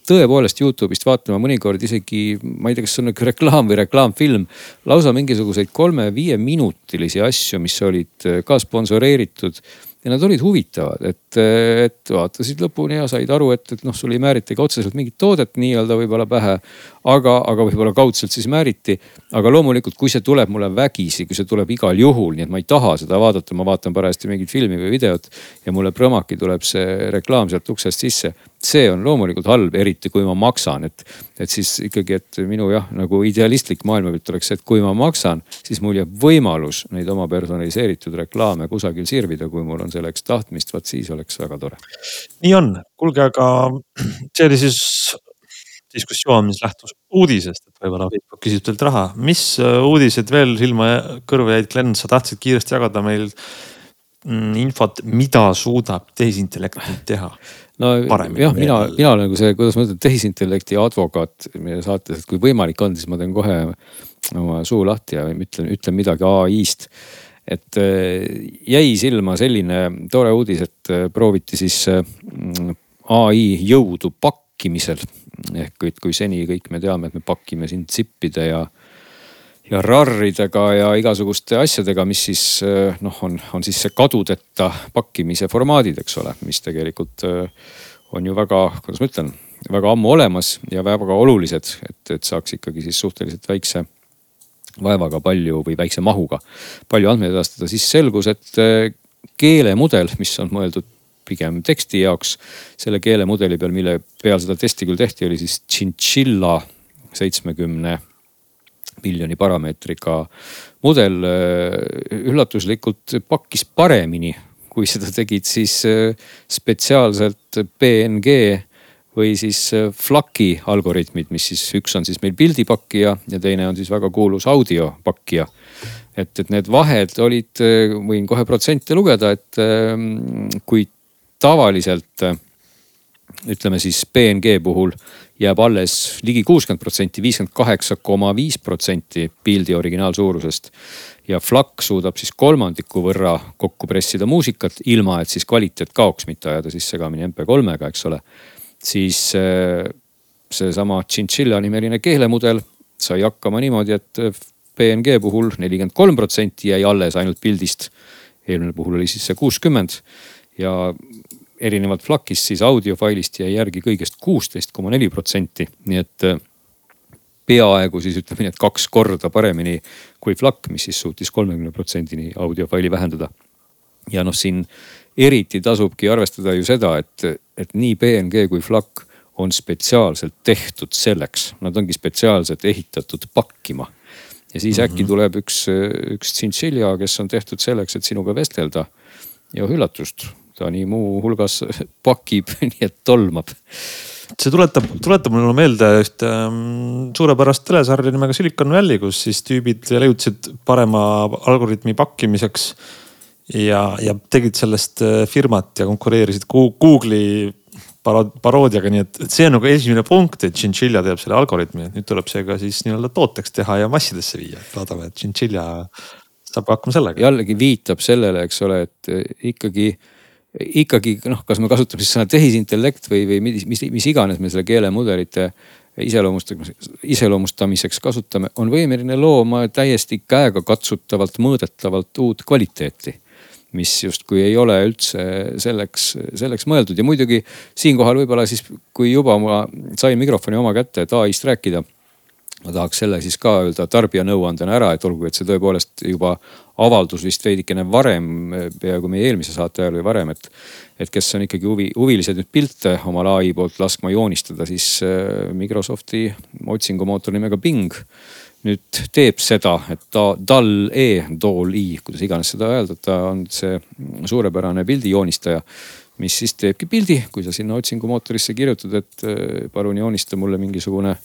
tõepoolest Youtube'ist vaatama mõnikord isegi, ma ei tea, kas see on nagu reklaam või reklaamfilm. lausa mingisuguseid kolme-viie minutilisi asju, mis olid ka sponsoreeritud ja nad olid huvitavad, et, et vaatasid lõpuni ja said aru, et, et noh, sul ei määritagi otseselt mingit toodet nii-öelda võib-olla pähe. aga, aga võib-olla kaudselt siis määriti. aga loomulikult, kui see tuleb mulle vägisi, kui see tuleb igal juhul, nii et ma ei taha seda vaadata, ma vaatan parajasti mingit filmi või videot. ja mulle prõmaki tuleb see reklaam sealt uksest sisse see on loomulikult halb, eriti kui ma maksan, et, et siis ikkagi, et minu jah, nagu idealistlik maailmapilt oleks see, et kui ma maksan, siis mul jääb võimalus neid oma personaliseeritud reklaame kusagil sirvida, kui mul on selleks tahtmist, vot siis oleks väga tore. nii on, kuulge, aga see oli siis diskussioon, mis lähtus uudisest, et võib-olla Facebook küsib teilt raha. mis äh, uudised veel silma ja kõrva jäid, Glen, sa tahtsid kiiresti jagada meil mm, infot, mida suudab tehisintellekt teha? no paremini. jah, mina, mina olen nagu see, kuidas ma ütlen, tehisintellekti advokaat meie saates, et kui võimalik on, siis ma teen kohe oma suu lahti ja ütlen, ütlen midagi ai-st. Et äh, jäi silma selline tore uudis, et äh, prooviti siis äh, ai jõudu pakkimisel. ehk et kui seni kõik me teame, et me pakime siin zippide ja ja RAR-idega ja igasuguste asjadega, mis siis noh, on, on siis see kadudeta pakkimise formaadid, eks ole, mis tegelikult on ju väga, kuidas ma ütlen, väga ammu olemas ja väga olulised, et, et saaks ikkagi siis suhteliselt väikse vaevaga palju või väikse mahuga palju andmeid edastada, siis selgus, et keelemudel, mis on mõeldud pigem teksti jaoks. selle keelemudeli peal, mille peal seda testi küll tehti, oli siis Chinchilla seitsmekümne miljoni parameetriga mudel äh, üllatuslikult pakkis paremini, kui seda tegid siis äh, spetsiaalselt PNG või siis äh, FLAC-i algoritmid, mis siis üks on siis meil pildipakkija ja teine on siis väga kuulus audiopakkija. et, et need vahed olid, võin kohe protsente lugeda, et kui tavaliselt ütleme siis PNG puhul jääb alles ligi kuuskümmend protsenti, viiskümmend kaheksa koma viis protsenti pildi originaalsuurusest. ja FLAC suudab siis kolmandiku võrra kokku pressida muusikat, ilma et siis kvaliteet kaoks, mitte ajada siis segamini MP3-ga, eks ole. Siis äh, seesama Chinchilla nimeline keelemudel sai hakkama niimoodi, et PNG puhul nelikümmend kolm protsenti jäi alles ainult pildist. eelmine puhul oli siis see kuuskümmend ja erinevalt FLAC-ist siis audiofailist jäi järgi kõigest kuusteist koma neli protsenti, nii et äh, peaaegu siis ütleme nii, et kaks korda paremini kui FLAC, mis siis suutis kolmekümne protsendini audiofaili vähendada. ja noh, siin eriti tasubki arvestada ju seda, et, et nii PNG kui FLAC on spetsiaalselt tehtud selleks, nad ongi spetsiaalselt ehitatud pakkima. ja siis mm -hmm. äkki tuleb üks, üks tšintšilja, kes on tehtud selleks, et sinuga vestelda. ja üllatust, ta nii muuhulgas pakib, nii et tolmab. see tuletab, tuletab mulle meelde ühte ähm, suurepärast telesarja nimega Silicon Valley, kus siis tüübid leiutasid parema algoritmi pakkimiseks. Ja, ja tegid sellest äh, firmat ja konkureerisid Google'i paroodiaga, nii et see on nagu esimene punkt, et Chinchilla teeb selle algoritmi, et nüüd tuleb see ka siis nii-öelda tooteks teha ja massidesse viia, et loodame, et Chinchilla saab hakkama sellega. jällegi viitab sellele, eks ole, et äh, ikkagi ikkagi noh, kas me kasutame siis sõna tehisintellekt või, või mis, mis, mis iganes me selle keelemudelite iseloomustamiseks, iseloomustamiseks kasutame, on võimeline looma täiesti käegakatsutavalt, mõõdetavalt uut kvaliteeti. Mis justkui ei ole üldse selleks, selleks mõeldud ja muidugi siinkohal võib-olla siis, kui juba ma sain mikrofoni oma kätte, et ai-st rääkida ma tahaks selle siis ka öelda tarbijanõuandena ära, et olgu, et see tõepoolest juba avaldus vist veidikene varem, peaaegu meie eelmise saate ajal või varem, et. et kes on ikkagi huvi, huvilised nüüd pilte omal ai poolt laskma joonistada, siis äh, Microsofti otsingumootor nimega Bing nüüd teeb seda, et ta, DAL-E, DAL-i, kuidas iganes seda öelda, ta on see suurepärane pildijoonistaja mis siis teebki pildi, kui sa sinna otsingumootorisse kirjutad, et äh, palun joonista mulle mingisugune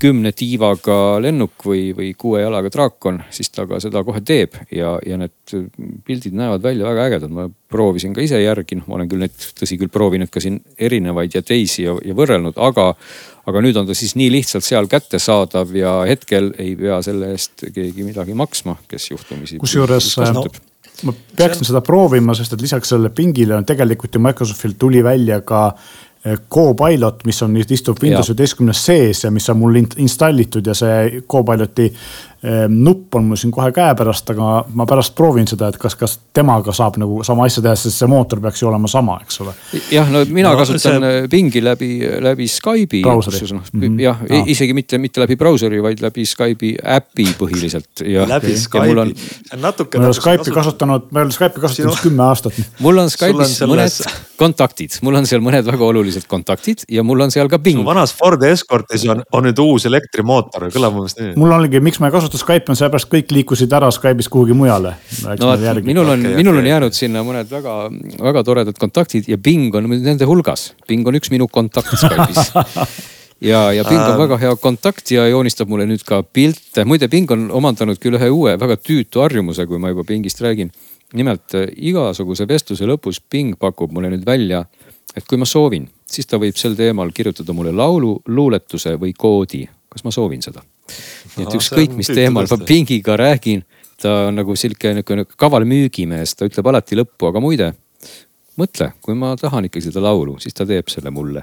kümne tiivaga lennuk või, või kuue jalaga draakon, siis ta ka seda kohe teeb ja, ja need pildid näevad välja väga ägedad. ma proovisin ka ise järgi, noh, ma olen küll neid, tõsi küll, proovinud ka siin erinevaid ja teisi ja, ja võrrelnud, aga, aga nüüd on ta siis nii lihtsalt seal kättesaadav ja hetkel ei pea selle eest keegi midagi maksma, kes juhtumisi. kusjuures no, ma peaksin seda proovima, sest et lisaks sellele pingile on tegelikult ju Microsoftil tuli välja ka Copilot, mis on, istub Windows üheteistkümnes sees ja mis on mul installitud ja see Copiloti nupp on mul siin kohe käepärast, aga ma pärast proovin seda, et kas, kas temaga saab nagu sama asja teha, sest see mootor peaks ju olema sama, eks ole. jah, no mina no, kasutan see... Pingi läbi, läbi Skype'i. noh mm -hmm. jah ah., isegi mitte, mitte läbi brauseri, vaid läbi Skype'i äpi põhiliselt ja. läbi Skype'i on... natuke. ma ei ole Skype'i kasutanud, ma ei ole Skype'i kasutanud Sinu... kümme aastat. mul on Skype'is selles... mõned kontaktid, mul on seal mõned väga olulised kontaktid ja mul on seal ka Ping. vanas Ford Escortis on, on nüüd uus elektrimootor, kõlab meelest nii. mul oligi, miks ma ei kasuta Skype'i on sellepärast kõik liikusid ära Skype'ist kuhugi mujale. no minul on okay,, minul okay. on jäänud sinna mõned väga, väga toredad kontaktid ja Bing on nende hulgas. Bing on üks minu kontakt Skype'is ja, ja Bing on väga hea kontakt ja joonistab mulle nüüd ka pilte. muide, Bing on omandanud küll ühe uue väga tüütu harjumuse, kui ma juba Bingist räägin. nimelt igasuguse vestluse lõpus Bing pakub mulle nüüd välja, et kui ma soovin, siis ta võib sel teemal kirjutada mulle laulu, luuletuse või koodi. kas ma soovin seda? Nii et ükskõik, mis teemal ma Pingiga räägin, ta on nagu sihuke niisugune kaval müügimees, ta ütleb alati lõppu, aga muide mõtle, kui ma tahan ikkagi seda laulu, siis ta teeb selle mulle.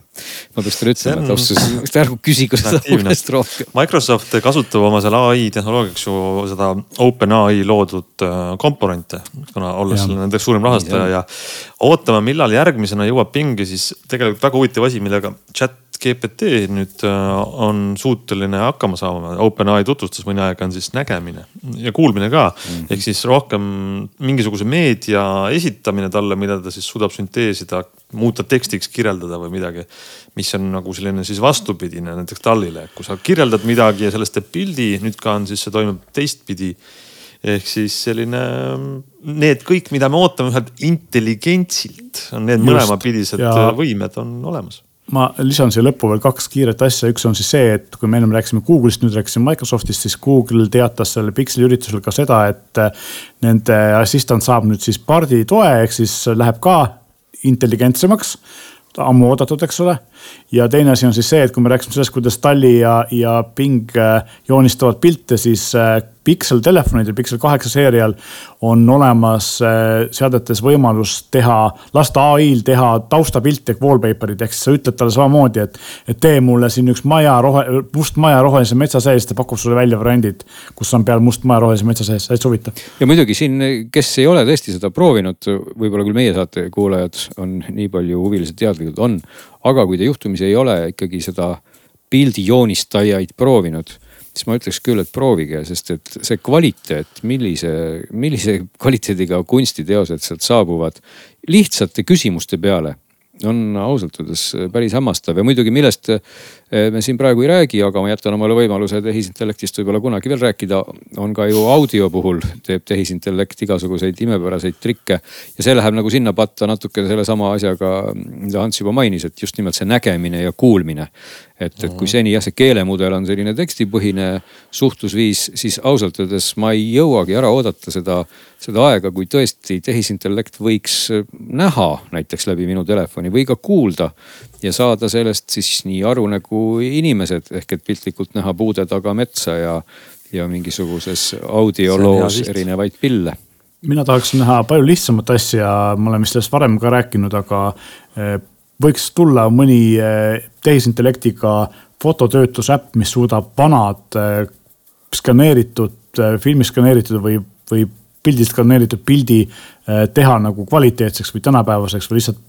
ma peaks talle ütlema, et austus, ärgu küsigu seda mullest rohkem. Microsoft kasutab oma selle ai tehnoloogiaks ju seda OpenAI loodud äh, komponente, kuna olles selle nende suurim rahastaja ja, ja ootame, millal järgmisena jõuab pingi, siis tegelikult väga huvitav asi, millega chat GPT nüüd äh, on suuteline hakkama saama. OpenAI tutvustas mõni aeg on siis nägemine ja kuulmine ka mm -hmm. ehk siis rohkem mingisuguse meedia esitamine talle, mida ta siis suudab sünteesida, muuta tekstiks, kirjeldada või midagi. mis on nagu selline siis vastupidine näiteks tallile, kui sa kirjeldad midagi ja sellest teeb pildi, nüüd ka on siis see toimub teistpidi ehk siis selline, need kõik, mida me ootame ühelt intelligentsilt, on need mõlemapidised võimed on olemas ma lisan siia lõppu veel kaks kiiret asja, üks on siis see, et kui me ennem rääkisime Google'ist, nüüd rääkisime Microsoftist, siis Google teatas sellel Pixeli üritusel ka seda, et äh, nende assistant saab nüüd siis Bardi toe, ehk siis läheb ka intelligentsemaks ammu oodatud, eks ole. ja teine asi on siis see, et kui me rääkisime sellest, kuidas Tali ja, ja Bing äh, joonistavad pilte, siis äh, Pixel telefonidel, Pixel kaheksa seerial on olemas äh, seadetes võimalus teha, lasta ai-l teha taustapilte ehk wallpaper'id, ehk siis sa ütled talle samamoodi, et. et tee mulle siin üks maja rohe, must maja rohelise metsa sees, ta pakub sulle välja variandid, kus on peal must maja rohelise metsa sees, täitsa huvitav. ja muidugi siin, kes ei ole tõesti seda proovinud, võib-olla küll meie saate kuulajad on nii palju huvilised teadlikud, on. aga kui te juhtumisi ei ole ikkagi seda pildijoonistajaid proovinud siis ma ütleks küll, et proovige, sest et see kvaliteet, millise, millise kvaliteediga kunstiteosed sealt saabuvad lihtsate küsimuste peale on ausalt öeldes päris hämmastav ja muidugi, millest eh, me siin praegu ei räägi, aga ma jätan omale võimaluse tehisintellektist võib-olla kunagi veel rääkida. on ka ju audio puhul teeb tehisintellekt igasuguseid imepäraseid trikke ja see läheb nagu sinna patta natuke sellesama asjaga, mida Ants juba mainis, et just nimelt see nägemine ja kuulmine. Et, et kui seni jah, see keelemudel on selline tekstipõhine suhtlusviis, siis ausalt öeldes ma ei jõuagi ära oodata seda, seda aega, kui tõesti tehisintellekt võiks näha näiteks läbi minu telefoni telefoni või ka kuulda ja saada sellest siis nii aru nagu inimesed ehk et piltlikult näha puude taga metsa ja, ja mingisuguses audioloos erinevaid pille. Mina tahaks näha palju lihtsamat asja, me oleme sellest varem ka rääkinud, aga eh, võiks tulla mõni eh, tehisintellektiga fototöötlusäpp, mis suudab vanad eh, skaneeritud, filmi skaneeritud või, või pildilt skaneeritud pildi äh, teha nagu kvaliteetseks või tänapäevaseks või lihtsalt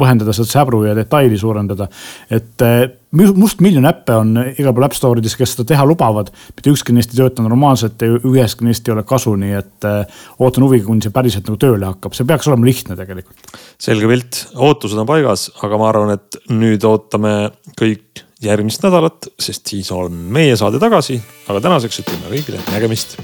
vahendada sealt säbru ja detaili suurendada. et äh, mustmiljon äppe on igal pool App Store ides, kes seda teha lubavad. mitte ükski neist ei tööta normaalselt ja üheski neist ei ole kasu, nii et äh, ootan huviga, kuni see päriselt nagu tööle hakkab, see peaks olema lihtne tegelikult. selge pilt, ootused on paigas, aga ma arvan, et nüüd ootame kõik järgmist nädalat, sest siis on meie saade tagasi. aga tänaseks ütleme kõigile nägemist